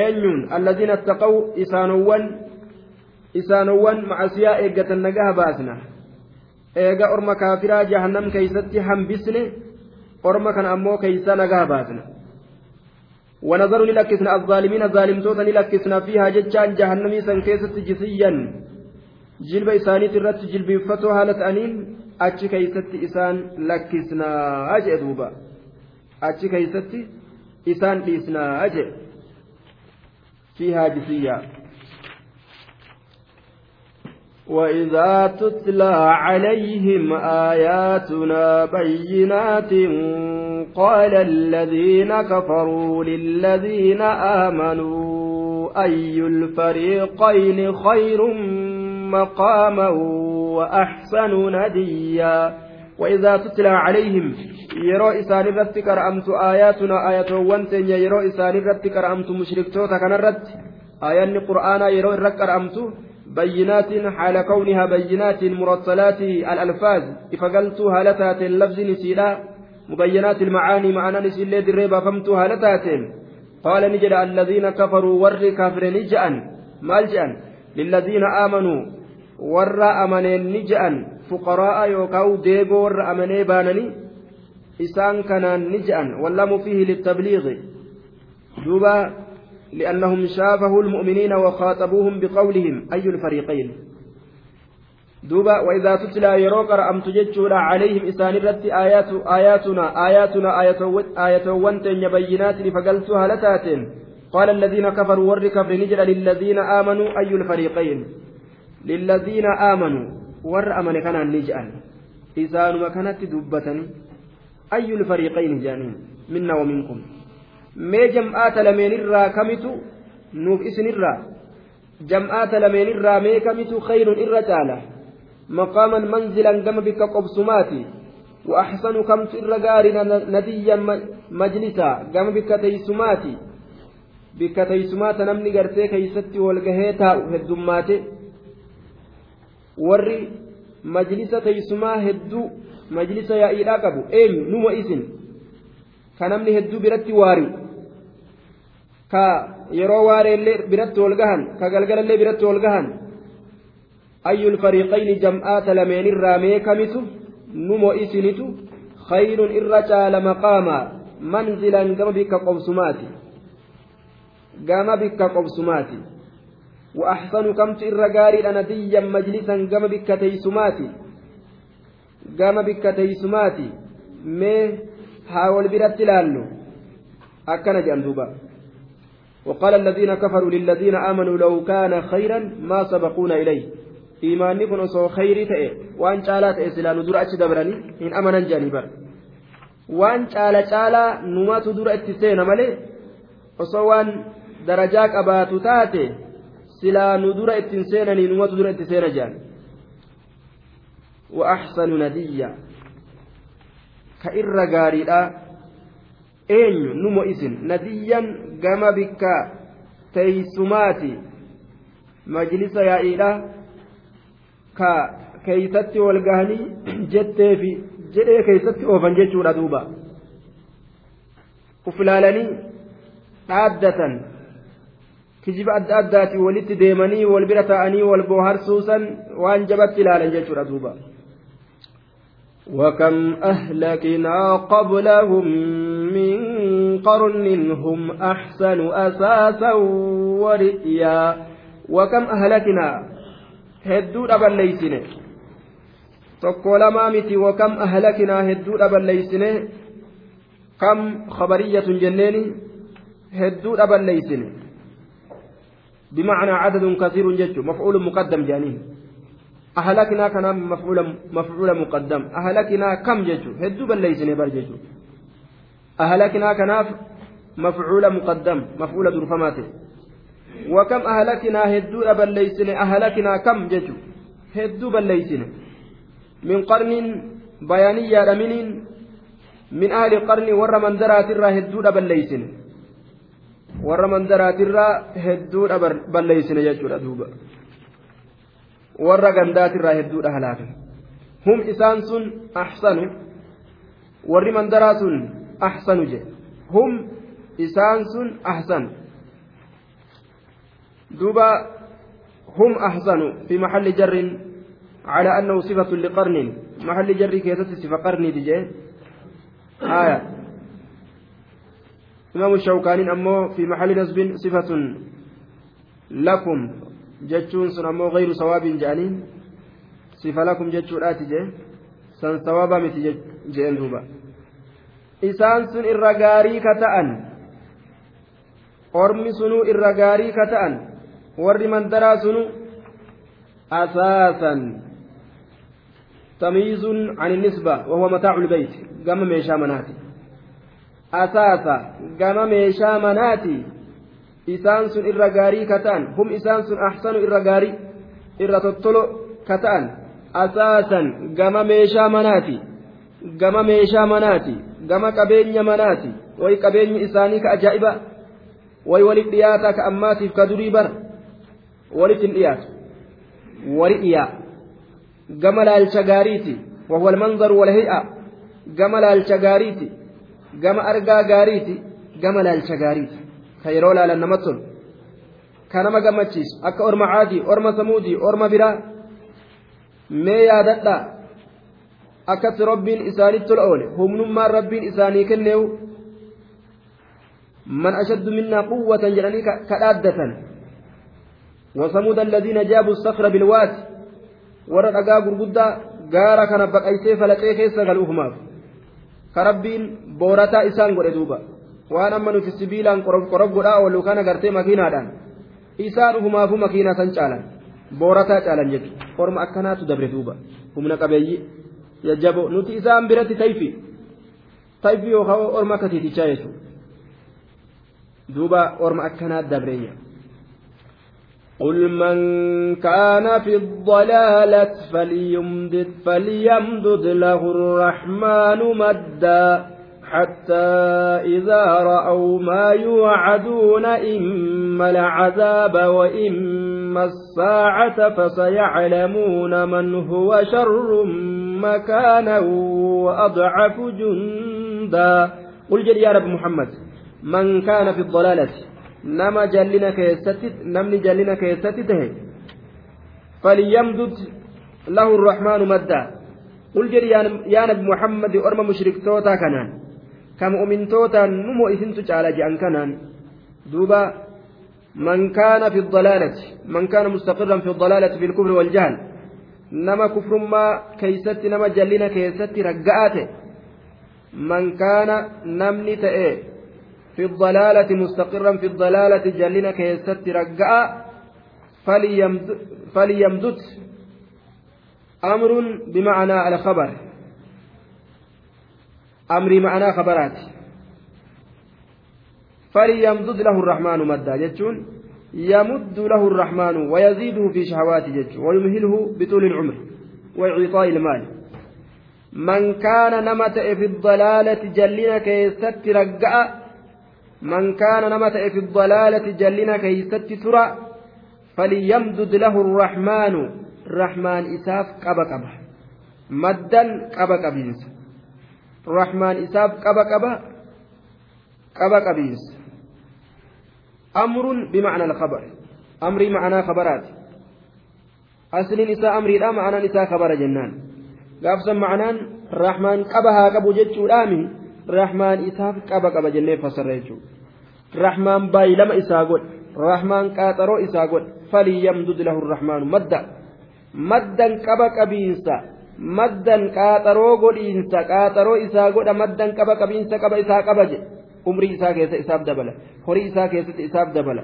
eenyuun alladiina attaqaw isaanowwan isaanowwan macasiyaa eeggatan nagaha baasna eega orma kaafiraa jahannam keeysatti hambisne orma kana ammoo keeysa nagaha baasna ونظر للكسنا الظالمين ظالمتوتا للكسنا فيها جتشان جهنمي سن كيست جسيا جلب إساني ترت جلب فتو هالة أنين أتش كيست إسان لكسنا أجئ دوبا أتش كيست إسان لإسنا أجئ فيها جسيا وإذا تتلى عليهم آياتنا بينات قال الذين كفروا للذين آمنوا أي الفريقين خير مقاما وأحسن نديا؟ وإذا تتلى عليهم يرو إسان الرت كرأمت آياتنا آية وانتن يرو إسان الرت كرأمت مشرك توتا كان الرت آيان قرآن يرو الرت كرأمت بينات حال كونها بينات مرسلات الألفاظ إفقلت هالتات اللفظ نسيلا مبينات المعاني معنا نسيلا دريبا فمت هالتات. قال نجد الذين كفروا ور كافر نجأا مالجأا للذين آمنوا ور أمنين نجأا فقراء يوكاو ديبو ور أمني بانني إسان كان نجأا واللام فيه للتبليغ دوبا لأنهم شافه المؤمنين وخاطبوهم بقولهم أي الفريقين دوبا وإذا تتلى يروك رأمت جتشولا عليهم إسان الرت آيات آياتنا آياتنا آية وانتن يبينات فقلتها لتاتين قال الذين كفروا ور كفر نجل للذين آمنوا أي الفريقين للذين آمنوا ور أمن كان نجأل إسان مكانت دبة أي الفريقين جانين منا ومنكم mee jam'aata lameenirraa kamitu nuuf isinirraa jam'aata lameenirraa mee kamitu khayrun irra caala maqaaman manzilan gama bikka qobsumaati وأحسن كم ترغاري نديا مجلسا قام بك تيسماتي بك تيسمات نمني قرتي كيستي والقهيتا هدوماتي warri majlisa teeysumaa hedduu majlisa yaa'iidhaa qabu. Eenyu? Numa isin ka namni hedduu biratti waari'u ka yeroo waareellee biratti wal gahan ka galgalallee biratti wal gahan. Ayyul fariiqayni jam'aata lameenirraa meekamitu numo isinitu khayrun irra caala maqaamaa manzilan gama bikka qobsumaati. Gama bikka qobsumaati وأحسن كمت إرقاري نديا مجلسا قام بك تيسماتي قام بك تيسماتي مي حاول برت لالو. أكن جندوبا وقال الذين كفروا للذين آمنوا لو كان خيرا ما سبقونا إليه. إيماني كن أصو خيري تأي. وان شالات إسلا ندور أتش دبراني. إن أمنا جانبا وان شالا شالا نما تدور أتسينا ملي. أصو درجاك أباتو تاتي. سلا ندور أتسينا نما تدور أتسينا جان وأحسن نديا كإر غاريدا eenyu numo isin nadiyyan gama bikka teeysumaati majlisa yaa'iidha ka keeysatti wal gahanii jetteefi jedhee keeysatti oofan jechuudha duuba uf ilaalanii dhaaddatan kijiba adda addaatiin walitti deemanii wal bira ta'anii wal booharsuusan waan jabatti ilaalan jechuudha duuba وكم أهلكنا قبلهم من قرن هم أحسن أساسا ورئيا وكم أهلكنا هدود أبليسن tokko lamaa miti wakam ahlakinaa hedduu dhaballeeysine kam khabariyyatun jenneeni hedduu dhaballeeysine bimacnaa cadadun kasiirun jechu mafcuulu muqaddam jedhaniin أهلكنا كان مفعول مفعول مقدم. أهلكنا كم جيتشو هدو بليسني بر جيتشو أهلكنا كان مفعول مقدم. مفعول درفماته وكم أهلكنا هدو بليسني أهلكنا كم جيتشو هدو بليسني من قرن بيانية من من أهل القرن ور من درات الرا هدو بليسني ور من درات الرا هدو بليسني جيتشو دوبا warra gandaatirraa hedduudha halaakan hum isaan sun axsanu warri mandaraa sun ahsanu je hum isaan sun ahsanu duuba hum ahsanu fi maxalli jarrin على أنه صفة لقرن محل جري كيست صفة قرن دي آية إمام الشوكاني أمو في محل نسب صفة لكم جتشون سن أمو غير صواب جانين صفة لكم جتشون آتي سن صوابا متي جين دوبا gaarii ka ta'an ormi sunuu irra gaarii ka ta'an warri mandaraa sunu asaasan تمييز عن النسبة وهو متاع البيت. قام ميشا مناتي أساسا قام ميشا مناتي إسان سن إرغاري كتان هم إسان سن أحسن إرغاري إرى تطلو كتان أساسا قام ميشا مناتي قام ميشا مناتي gama qabeenya manaati way qabeenyi isaanii ka ajaa'iba way walit dhiyaataa ka ammaatiif ka durii bara walit hin dhiyaatu wali dhiyaa gama laalcha gaariiti wahuwa almanzaru walhi'a gama laalcha gaariiti gama argaa gaariiti gama laalcha gaariiti ka yeroo laalan namatti tolu ka nama gammachiisu akka orma caadii orma samuudii orma biraa mee yaadadhaa akkatti rabbiin isaanitti tola oole humnummaan rabbiin isaanii kenneewu man ashaddu minnaa quwwatan jedhanii kadhaaddatan وثمود الذين جابوا الصخر بالواد ورد أقا غرغدا غارا كان بقيتي فلقي كيس غلوهما كربين بورتا إسان قد دوبا وأنا من في السبيل قرب قرب قدا ولو كان غرتي مكينة دان إسان هما في مكينة سنجالا بورتا جالا جد قرم أكنات دبر دوبا هم نقبيي jajjabo nuti isaan biratti tayfi tayfi yookaan orma akkasiitichaa jechuudha. Duuba orma akkanaa dabreeyya. قل من كان في الضلالة فليمدد فليمدد له الرحمن مدا حتى إذا رأوا ما يوعدون إما العذاب وإما الساعة فسيعلمون من هو شر مكانا وأضعف جندا قل جل يا رب محمد من كان في الضلالة نما جلنا كيستت نمني جلنا كيستت فليمدد له الرحمن مدا قل جل يا نبي محمد أرم مشرك توتا كنان كم أمن توتا نمو إثنت على جأن كنان دوبا من كان في الضلالة من كان مستقرا في الضلالة في الكفر والجهل nama kufrummaa keeysatti nama jallina keessatti ragga'ate man kaana namni ta'e fi الضلالة مستقرا في الضلالة جلنا كيست رجاء فليمدد أمر بمعنى الخبر. أمري معنى خبرات. فليمدد له الرحمن مدا جتون يمد له الرحمن ويزيده في شهواته جج ويمهله بطول العمر وإعطاء المال. من كان نمت في الضلالة جلنا كيست رجع من كان نمت في الضلالة جلنا كيست ترى فليمدد له الرحمن. الرحمن إساف قبا قبا مدا قبا قبيس الرحمن إساف قبا قبا قبا قبيس أمر بمعنى الخبر. أمري معنى خبرات. أصل نساء أمري لا معنى نساء خبر جنان. قابسا معنى الرحمن قبها قبو جتشو رامي الرحمن إساف قبا قبا جنة فسر يجو الرحمن باي لما إساقود الرحمن قاترو إساقود فليمدد له الرحمن مدا مدا قبا قبينسا مدا قاترو قولينسا قاترو إساقود مدا قبا قبينسا قبا إساق قبا umrii isaa keessa isaaf dabala horii isaa keessatti isaaf dabala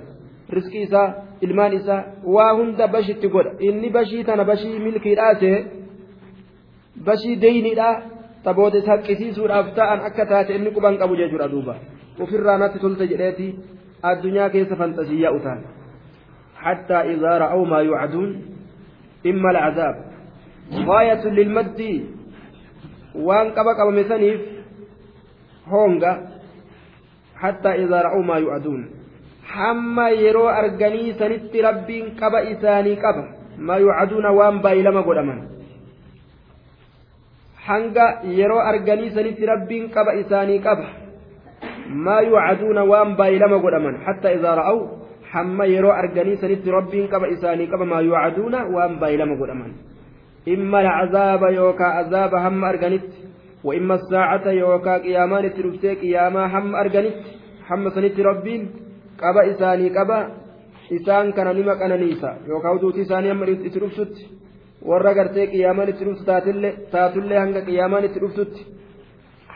riskii isaa ilmaan isaa waa hunda bashitti godha inni bashii tana bashii milkiidhaase bashii deyniidhaa taboota isa haqqisiisuudhaaf ta'an akka taate inni quban qabu jechuudha duuba ofirraa natti tolte jedheeti addunyaa keessa fantasiyyaa utaan. حتى إذا رأوا ما يوعدون إما العذاب غاية للمد وان قبق مسنيف هونغا حتى إذا رأوا ما يؤدون حما يرو أرجني سنت ربين قبا إساني قبا ما يوعدون وان بايلما قدما hanga yeroo arganii sanitti rabbiin qaba isaanii qaba. Waan baay'ilama godhaman hatta idaa ra'aw hamma yeroo arganii sanitti rabbiin qaba isaanii qaba maa yuucaduuna waan baay'ilama godhaman imma alcazaaba yookaa azaaba hamma arganitti wa imma saacata yookaa qiyaamaan itti dhuftee qiyaamaa hamma arganitti hamma sanitti rabbiin qaba isaanii qaba isaan kana nima qananiisa yookaa huduuti isaanii hamma itti dhuftutti warra gartee qiyaamaan itti dhuftu taatullee hanga qiyaamaan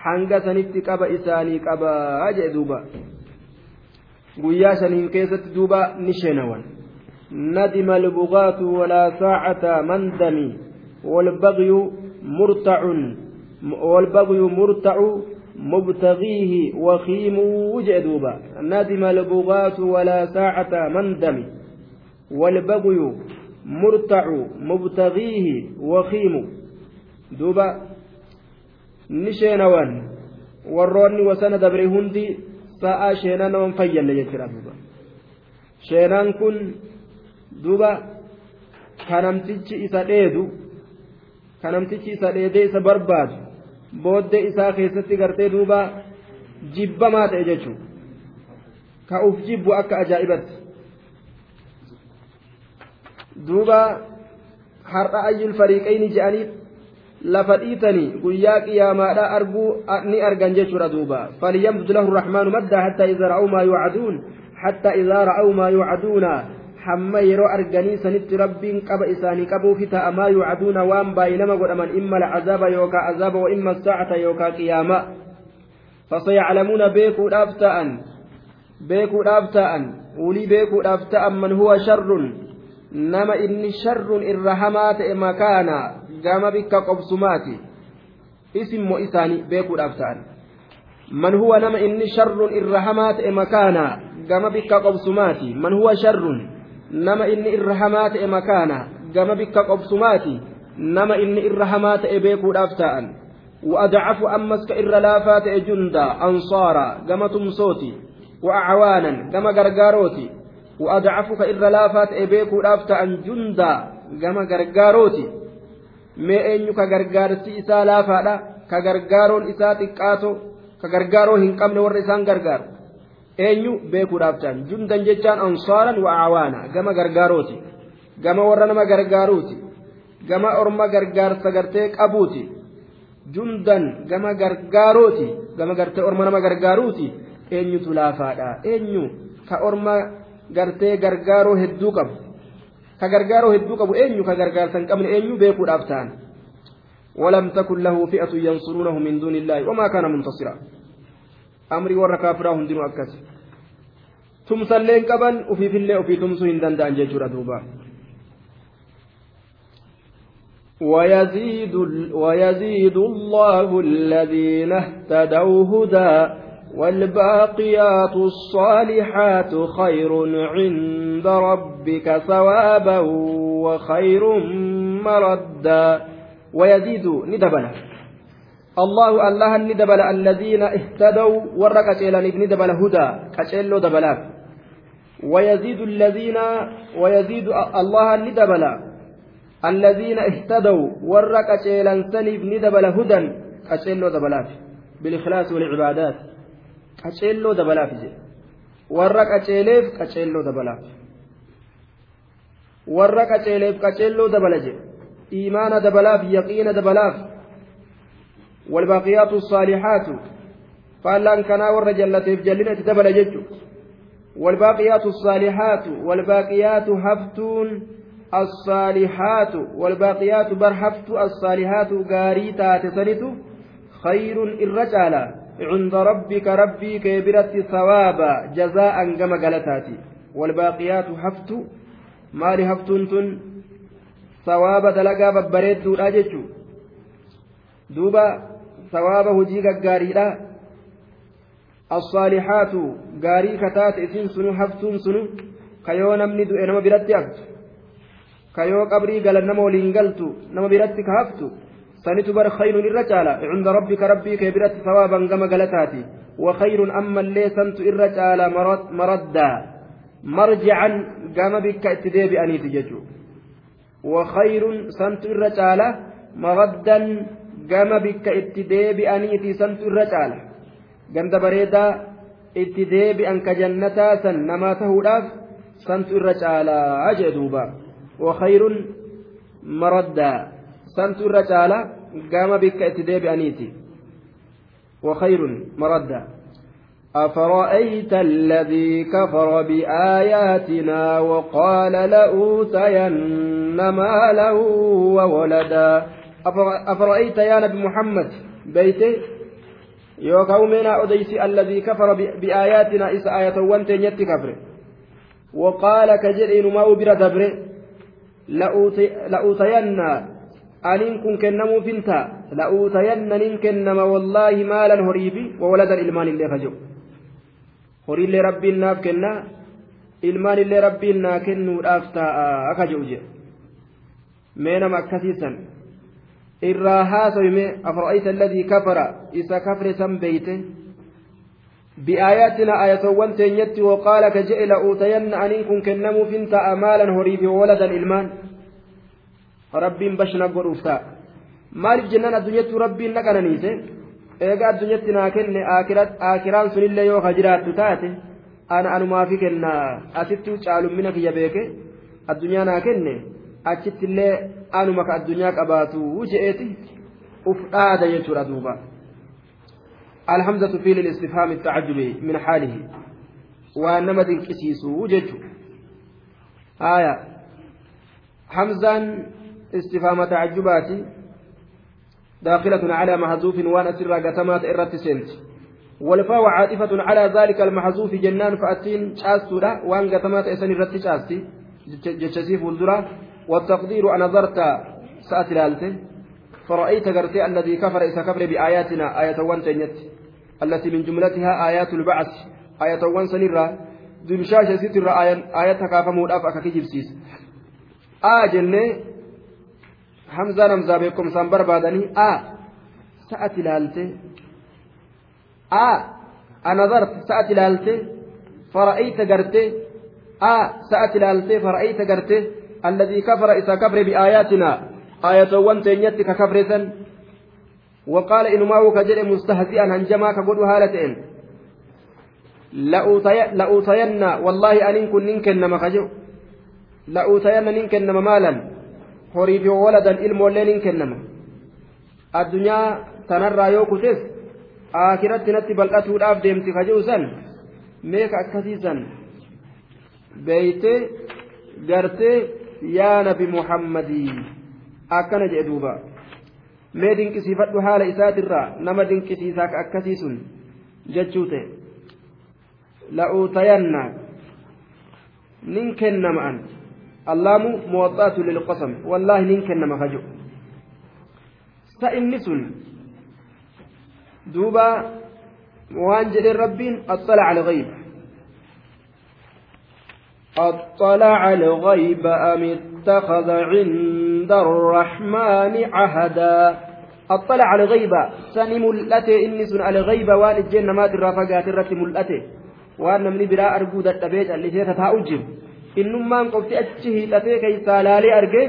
hanga sanitti qaba isaanii qabaa jedhe duuba guyyaa shaniin keessatti duuba ni sheenawan ندم البغاة ولا ساعة مندم والبغي مرتع والبغي مرتع مبتغيه وخيم وجدوبا ندم البغاة ولا ساعة مندم والبغي murtacu mubtagiihi wakiimu duuba ni sheenawan warroonni wasana dabre hundi sa'aa sheenaa naman fayyanne jechuudha duuba. Sheenaan kun duuba kanamtichi isa dheedu kanamtichi isa dheedee isa barbaadu booddee isaa keessatti gartee duuba jibbamaa ta'e jechuudha. Ka uf jibbu akka ajaa'ibatti duuba har'a ayyul fariiqayni je'anii lafa dhiitanii guyyaa qiyaamaadha arguu ni argan jechuudha duuba falyamdud lahu rahmaanu maddaa hattaa idaa ra'aw maa yuucaduun hattaa idaa ra'aw maa yuucaduuna hamma yeroo arganii sanitti rabbiin qaba isaanii qabuufi ta'a maa yuucaduuna waan baay'inama godhaman imma lacazaaba yookaa azaaba wa imma saacata yookaa qiyaama fasayaclamuuna beekuudhaaf ta'an beekuudhaaf ta'an ulii beekuudhaaf ta'an man huwa sharrun nama inni sharrun irra hamaa ta'e makaana gama bikka qobsumaati isimmoo isaanii beekuudhaaf ta'an man huwa nama inni sharrun irra hamaa ta'e makaana gama bikka qobsumaati man huwa sharrun nama inni irra hamaa ta'e makaana gama bikka qobsumaati nama inni irra hamaa ta'e beekuudhaaf ta'an وأضعف أمس كإر لافات جندا أنصارا كما تمسوتي وأعوانا كما غرغاروتي وأضعفك إر لافات إبيكو لافتا أن جندا كما غرغاروتي mee eenyu ka gargaarsi isaa laafaadha? Ka gargaaroon isaa xiqqaato? Ka gargaaroo hin qabne warra isaan gargaaru? Eenyu? Beekuudhaaf ta'an. Jundan jechaan ansaaran wa awaana gama gargaarooti gama warra nama gargaaruuti. Gama orma gargaarsa gartee qabuuti. Jundan gama gargaarooti gama gartee orma nama gargaaruuti. Eenyutu laafaadha? Eenyu? Ka orma gartee gargaaroo hedduu qabu ka gargaaroo hedduu qabu eenyu ka gargaarsa hin qabne eenyu beekuudhaaf ta'an. ولم تكن له فئة ينصرونه من دون الله وما كان منتصرا أمري ورا كافرا هندين أكس تمسلين قبن وفي في الله وفي تمسو هندان دان جيجورا دوبا ويزيد ويزيد الله الذين اهتدوا هدى والباقيات الصالحات خير عند ربك ثوابا وخير مردا. ويزيد ندبلا الله الله ندبل الذين اهتدوا ورق ندبل هدى. كشيلو دبلات ويزيد الذين ويزيد الله ندبل الذين اهتدوا ورق سنيف ندبل هدى. كشيلو دبلات بالإخلاص والعبادات. Qaceelloo dabalaaf jedhe warra qaceeleef qaceelloo dabalaaf. Warra qaceeleef qaceelloo dabala jedhe iimaana dabalaaf yaqiina dabalaaf. والباقيات الصالحات فالان كنا ور جلته جلنا تدبل ججو والباقيات الصالحات والباقيات هفتون الصالحات والباقيات برحفت الصالحات غاريتا تسنت خير الرجال عند ربك ربي كبرت ثوابا جزاء كما قالتاتي. والباقيات حفت مال هفتنتن ثواب دلقا ببريد راجتشو دوبا ثواب هجي غاريدا الصالحات غاري كتات اسين سنو هفتون سنو. كيو نمني دو إنما برت يفت. كيو قبري قال نما ولين قلتو نما برت كهفتو sanitu bar khayrun irra caala cunda rabbika rabbii kee biratti sawaaban gama galataati وخير أما اللي سنت إرج على مردا مرجعا قام بك اتدي بأني تججو وخير سنت إرج على مردا gama bikka itti deebi'aniiti santu irra caala ganda bareedaa itti deebi'an ka jannataa san namaa tahuudhaaf santu irra caalaa jee duuba wakhayrun maraddaa santu irra gama bikka itti deebi'aniiti wakhayrun maraddaa أفرأيت الذي كفر بآياتنا وقال لأوتين مالا وولدا. أفرأيت يا نبي محمد بيته؟ يوكاو منا أديسي الذي كفر بآياتنا إس آية وانتين يتي كفر. وقال كجرين ما أبر دبر لأوتين أنين كن كنمو فنتا لأوتين نين كنما والله مالا هريبي وولدا الإلمان اللي خجو horiillee rabbiin naaf kenna ilmaanillee rabbiin naa kennuudhaaf taa'a akka jedhu jedhe mee nama akkasiisan irraa haasawime afara'ayta alladii kafara isa kafre san beeyte بآياتنا آية وانتين وقال كجئل أوتين أنين كن كنمو فنتا أمالا هريب ولدا الإلمان ربي بشنا قروفتا مالك جنان الدنيا ربي نكنا نيسي eega addunyatti naa kenne akiraan sunillee yoo ka jiraattu taate ana anumaafi kenna asitti caalummina kiyya beeke addunyaa naa kenne achittillee anuma ka addunyaa qabaatu je'eeti uf dhaada jechuudha duuba الحمزة في الاستفهام التعجبي من حاله وأنما تنكسيسو ججو آية حمزا استفهام تعجباتي داخلة على محذوف وان أسر قتمات إرت سنت. والفاء عاطفة على ذلك المحذوف جنان فأتين شاستورا وان قتمات إسن إرت شاستي. جتشسيف الدرا والتقدير أنا نظرت سأت لالته فرأيت قرتي الذي كفر إذا كفر بآياتنا آية وان تنيت. التي من جملتها آيات البعث. آية وان سنرا دمشاش ستر آية كافمود أفأك كجبسيس. آه جنة hamzaan hamzaa beekumsaan barbaadanii a sa'at ilaalte a anadarte sa'at ilaalte fara'ayta garte a sa'at ilaalte fara'ayta garte alladii kafara isa kafre biaayaatina aayatowwan teenyatti ka kafresan وقال إنما وكجر مستهزئا هنجما كقول هالتين لأوتين والله أن كن ننكن ما خجو لأوتين ننكن مالا horii fi waladan ilmoolleen hin kennama. Addunyaa tanarraa yoo kutes akiratti natti bal'atuudhaaf deemti kaji'u san meeka akkasiisan beeyte gartee yaa nabi muhammadii akkana jedhe duuba. Mee dinqisiifadhu haala isaatirraa nama dinqisiisaa ka akkasii sun jechuu ta'e la'uutayanna nin kennama'an اللام موطأة للقسم. والله ننكن ما خجو. سئنس دوبا وانجل ربين أطلع على الغيب. أطلع الغيب أم اتخذ عند الرحمن عهدا؟ أطلع على الغيب. سني ملأته إنس على الغيب. وان الجنة ما ترى فقات الرت ملأته. وان من براء أرجود التبيت اللي سيتها أجب innummaan qofti achi hiixatee keeysaa laalee arge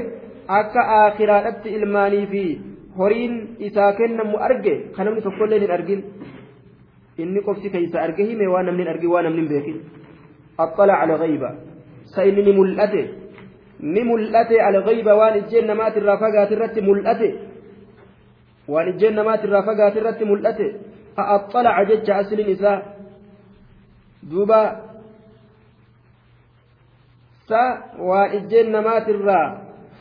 akka aakiraadhatti ilmaanii fi horiin isaa kennamu arge kan namni tokkollee hin argin inni qofti keeysa arge hime waan namni argin waan namni beekin axxala ala ghayba sa inni ni mul'ate ni mul'ate ala ghayba waan ijjeen namaatirraa fagaatirratti mul'ate waan ijjeen namaatirraa fagaatirratti mul'ate axxalaca jecha aslin isaa duuba sa waan ijjeen namaatirraa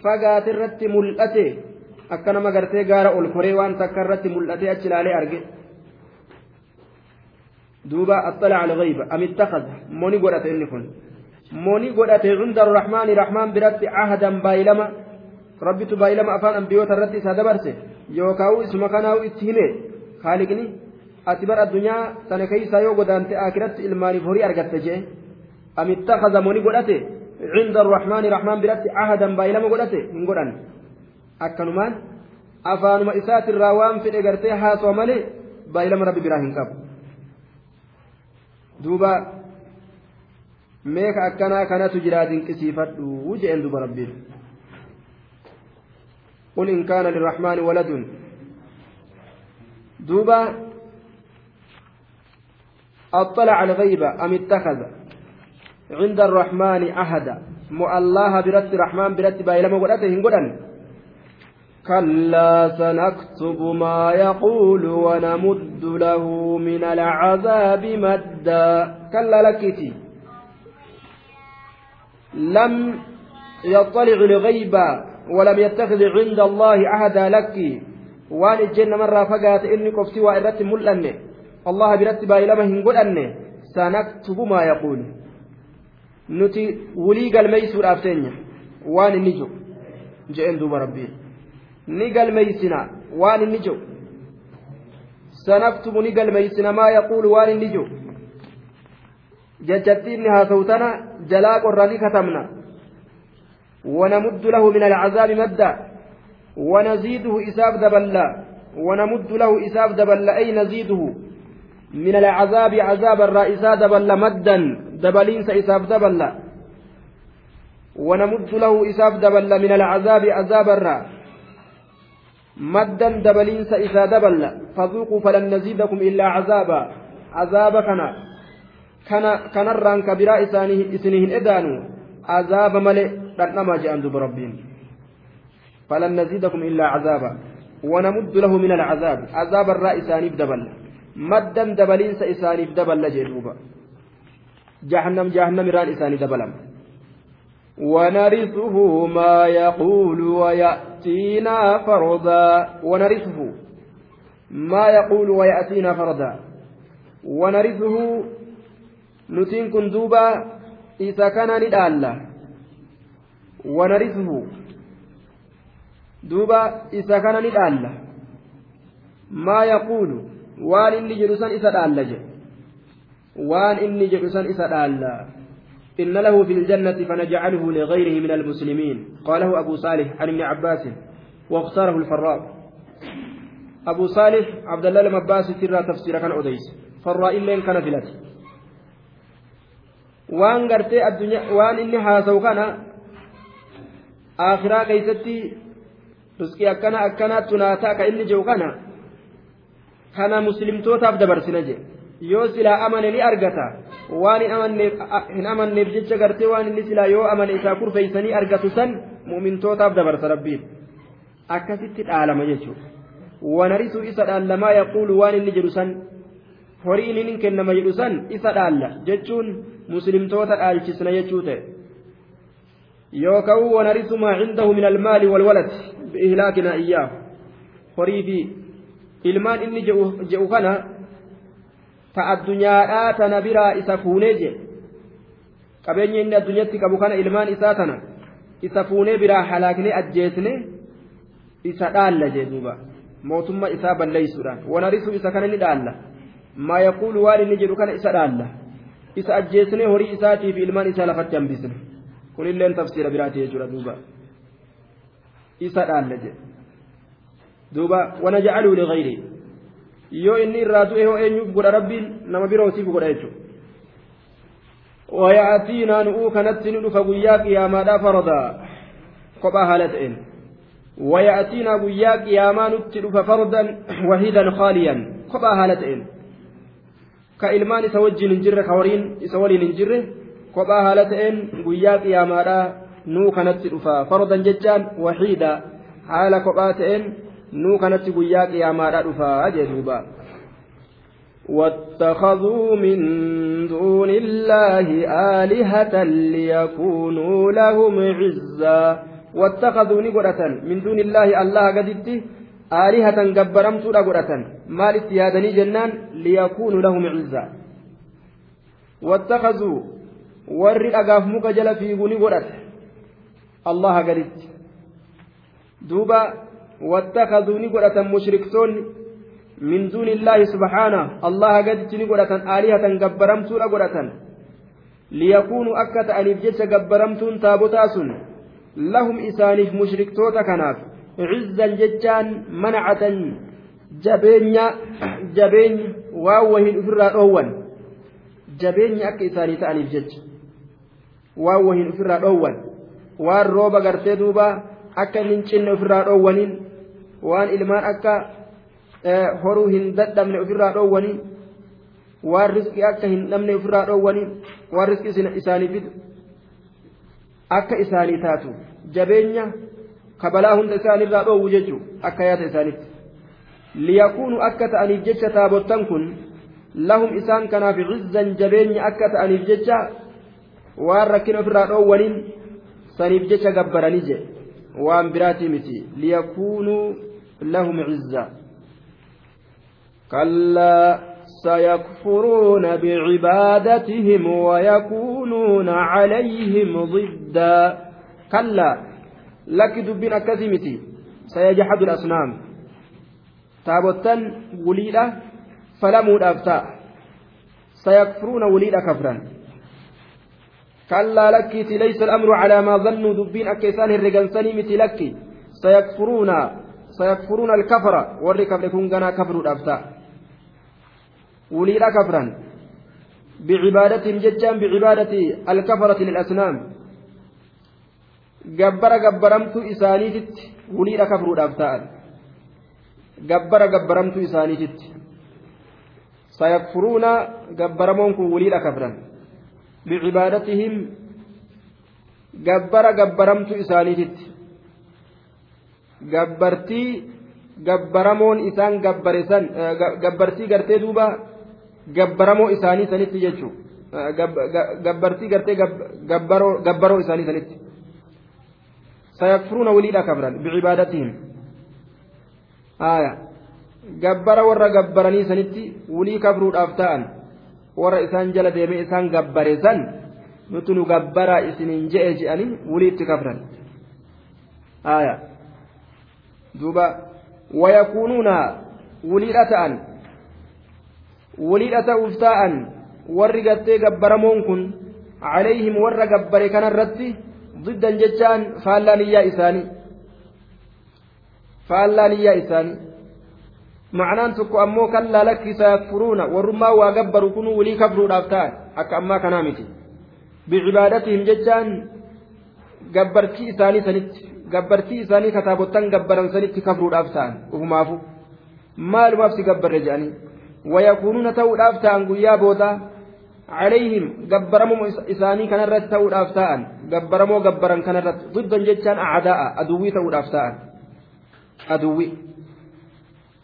fagaate irratti mul'ate akka nama gartee gaara ol koree waan takka irratti mul'atee achi ilaalee arge duuba attala al ghayba am ittakhadha moni godhate inni kun moni godhate cunda arrahmaani rahmaan biratti ahadan baay'ilama rabbitu baay'ilama afaan ambiyoota irratti isa dabarse yookaan isuma kanaa'u itti hime haaliqni ati bar addunyaa sana keeysaa yoo godaante akiratti ilmaaniif horii argatte jee am ittakhadha moni godhate عند الرحمن رحمن برت عهدا بايلما hin godhan akkanumaan afaanuma isaatirraa waan fedhe gartee haasoo malee baay'ilama rabbi biraa hin qabu duuba meeka akkanaa kanatu jiraa dinqisiifadhu jeen duba rabbiin قل إن كان للرحمن ولد دوبا اطلع الغيب ام اتخذ عند الرحمن عهدا مو الله برت الرحمن برت بايلما هنقدن كلا سنكتب ما يقول ونمد له من العذاب مدا. كلا لكتي لم يطلع الغيب ولم يتخذ عند الله عهدا لك. وان الجنة مرة فقات إني قفتي وإرت ملأن الله برت بايلما هنقدن سنكتب ما يقول. نتي ولي قال ميسور أفتين وان نجو جئن دوب ربي ni galmeeysina waan inni jiru sanaktubu ni galmeeysina maa yaquulu waan inni jiru jechatti inni haasawu tana jalaa qorra ni katabna ونمد له من العذاب مدا ونزيده إساف دبلا ونمد له إساف دبلا أي نزيده من العذاب عذاب الرئيسا دبلا مدا دبلين إساف دبلا ونمد له إساف دبلا من العذاب عذاب maddan dabaliinsa isaa daballa fazuuquu falan naziidakum illaa cazaaba cazaaba kana kana kanarraan kabiraa isaanii isinii hin edaanu cazaaba malee dhandhamaa jedhan duba rabbiin falan naziidakum illaa cazaaba ونمد له من العذاب عذاب إسانيف دبل مدا دبلين إسانيف دبل جدوبا جهنم جهنم ران إساني دبلم. ونرثه ما يقول ويأتينا فردا ونرثه ما يقول ويأتينا فردا ونرثه نتين كندوبا إذا كان ندالا. ونرثه دوبا إذا كان ندالا. ما يقول وان إني جلسان إذا دالا وان إني جلسان إذا دالا إن له في الجنة فنجعله لغيره من المسلمين قاله أبو صالح عن ابن عباس واختاره الفراء أبو صالح عبد الله المباس سر تفسير كان أديس فراء إلا كان فلت وان قرتي الدنيا وان إني حاسو كان آخرا كيستي رزقي أكنا أكنا تناتا كإني جو مسلم توتاف دبر سنجي yoo silaa amane ni argata waan hin amanneef jecha gartee waan inni silaa yoo amane isaa kurfeeysanii argatu san mu'mintootaaf dabarsa rabbiin akkasitti dhaalama jechuudha wanarisu isa dhaallamaa yaquulu waan inni jedhu san horiin inni kennama jedhu san isa dhaalla jechuun muslimtoota dhaalchisna jechuu ta'e yookaan wanarisu maa cindahu min almaali walwalad bi'ihlaakina iyyaahu horii fi ilmaan inni jedhu kana ta addunyaadhaa tana biraa isa fuunee jedhe qabeenya inni addunyaatti qabu kana ilmaan isaa tana isa fuunee biraa halaaknee ajjeesne isa dhaalla jee duuba mootummaa isaa balleeysuudhaan wanarisu isa kana ni dhaalla maa yaquulu waan inni jedhu kana isa dhaalla isa ajjeesnee horii isaatii fi ilmaan isaa lafatti hambisne kunilleen tafsiira biraati jechuudha duuba isa dhaalla jedhe duuba wanajacaluu ligayrii yoo inni irraa du'e hoo eenyuuf godha rabbiin nama birootiif godha jechuudha. ويأتينا نؤو كانت ندف قياك يا مادا فردا قبا هالتين ويأتينا قياك يا ما ندف فردا وحيدا خاليا قبا هالتين كإلمان سوجي ننجر كورين سولي ننجر قبا هالتين قياك يا مادا نو كانت ندف فردا ججان وحيدا حال قباتين nuu kanatti guyyaa qiyaamaadha dhufaa jee duuba. واتخذوا من دون الله آلهة ليكونوا لهم عزا واتخذوا نقرة من دون الله الله قدت آلهة قبرمت قرة مال اتيادني جنان ليكونوا لهم عزا واتخذوا. ور أقاف مكجل في قرة الله قدت دوبا واتخذوا نقرة مشركتون من دون الله سبحانه. الله قد نقرة آلهة قبرمتون قرة. ليكونوا أكت أنيف جيش قبرمتون تابوتاس لهم إسانيف مشركتوتا كناف. عزا ججان منعة جبين جبين واوهن أفرا أول جبين أك إساني تأنيف جج واوهن أفرا أول rooba gartee duuba akka hin cinne ofirraa dhoowwaniin waan ilmaan akka horuu hin dadhabne ofirraa dhoowwanii waan riskii akka hin dhabne ofirraa dhoowwanii waan riskii isaanii fidu akka isaanii taatu jabeenya kabalaa hunda isaanirraa dhoowwu jechuun akka yaata isaanitti liyakuunu akka ta'aniif jecha taabottan kun lahum isaan kanaaf cizzan jabeenya akka ta'aniif jecha waan rakkina ofirraa dhoowwaniin saniif jecha gabbaranii je waan biraatii miti liyakuunuu lahum cizza كلا سيكفرون بعبادتهم ويكونون عليهم ضدا. كلا لك دبين أكثمتي سيجحد الأصنام. تابوتان وليدة فلموا الأبتاء سيكفرون وليدة كفرا. كلا لك ليس الأمر على ما ظنوا دبين أكيسان الرجال متي لك سيكفرون sayakfuruuna alkafara warri kafre kun ganaa kafruudhaaf ta'a wuliidha kafran bicibaadatihim jechaan bicibaadati alkafarati lilasnaam gabbara gabbaramtuu isaaniititti wuliidha kafruudhaaf ta'an gabbara gabbaramtuu isaaniititti sayakfuruuna gabbaramoon kun wuliidha kafran bicibaadatihim gabbara gabbaramtuu isaaniititti gabbartii gabbaramoon isaan gabbarisan eh, gabbartii gartee duuba gabbaramoo isaanii sanitti jechuudha eh, gabbartii gartee gabbaroo isaanii sanitti sayakfuruuna waliidha kabran bicibaadatihim aayaa. gabbara warra gabbaranii sanitti wulii kabruudhaaf ta'an warra isaan jala deemee isaan gabbare san nuti nu gabbaraa isiniin je'e je'anii wulii itti kabran. Duuba wayakuunuuna wuliidha ta'an waliidha ta'uuf taa'an warri gattee gabbaramoon kun calayhim warra gabbare kanarratti diddan jechaan faallaa niyyaa isaanii faallaa niyyaa isaanii. Macnaan tokko ammoo kallaa lakkisa yakfuruuna warrummaa waa gabbaru kun walii kabruudhaaf ta'an akka ammaa kanaa miti. Bicibaadatihim jechaan gabbartii isaanii sanitti gabbartii isaanii kataabottan gabbaran sanitti kabruudhaaf ta'an ufumaafu maalumaaf si gabbarre jedhanii ويكونون تؤداف تان قيا بودا عليهم قبرمو إساني كان الرت تؤداف تان قبرمو قبرا كان الرت ضدا جتان أعداء أدوي تؤداف تان أدوي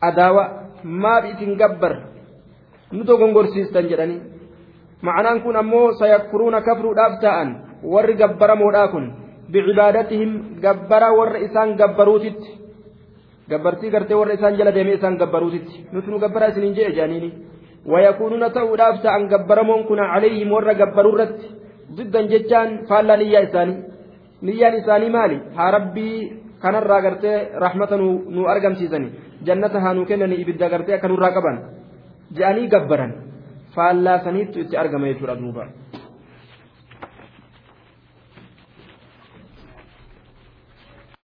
أداوة ما بيتن قبر نتو غنغرسيستان جدني معناه كن أمو سيكفرون كفروا دافتان ور قبرمو داكن بعبادتهم قبر ور إسان قبروتت gabbartii gartee warra isaan jala deemee isaan gabbaruutitti nuti nu gabbaraa isiniin jee jaaniini gabbaramoon kun calayhim warra gabbaruu irratti diddan jechaan faallaa niyyaa isaanii niyyaan isaanii maali haa rabbii kanarraa gartee rahmata nu argamsiisani jannata haa nu kennani ibidda gartee akka nurraa qaban je'anii gabbaran faallaa saniittu itti argama jechuudha duuba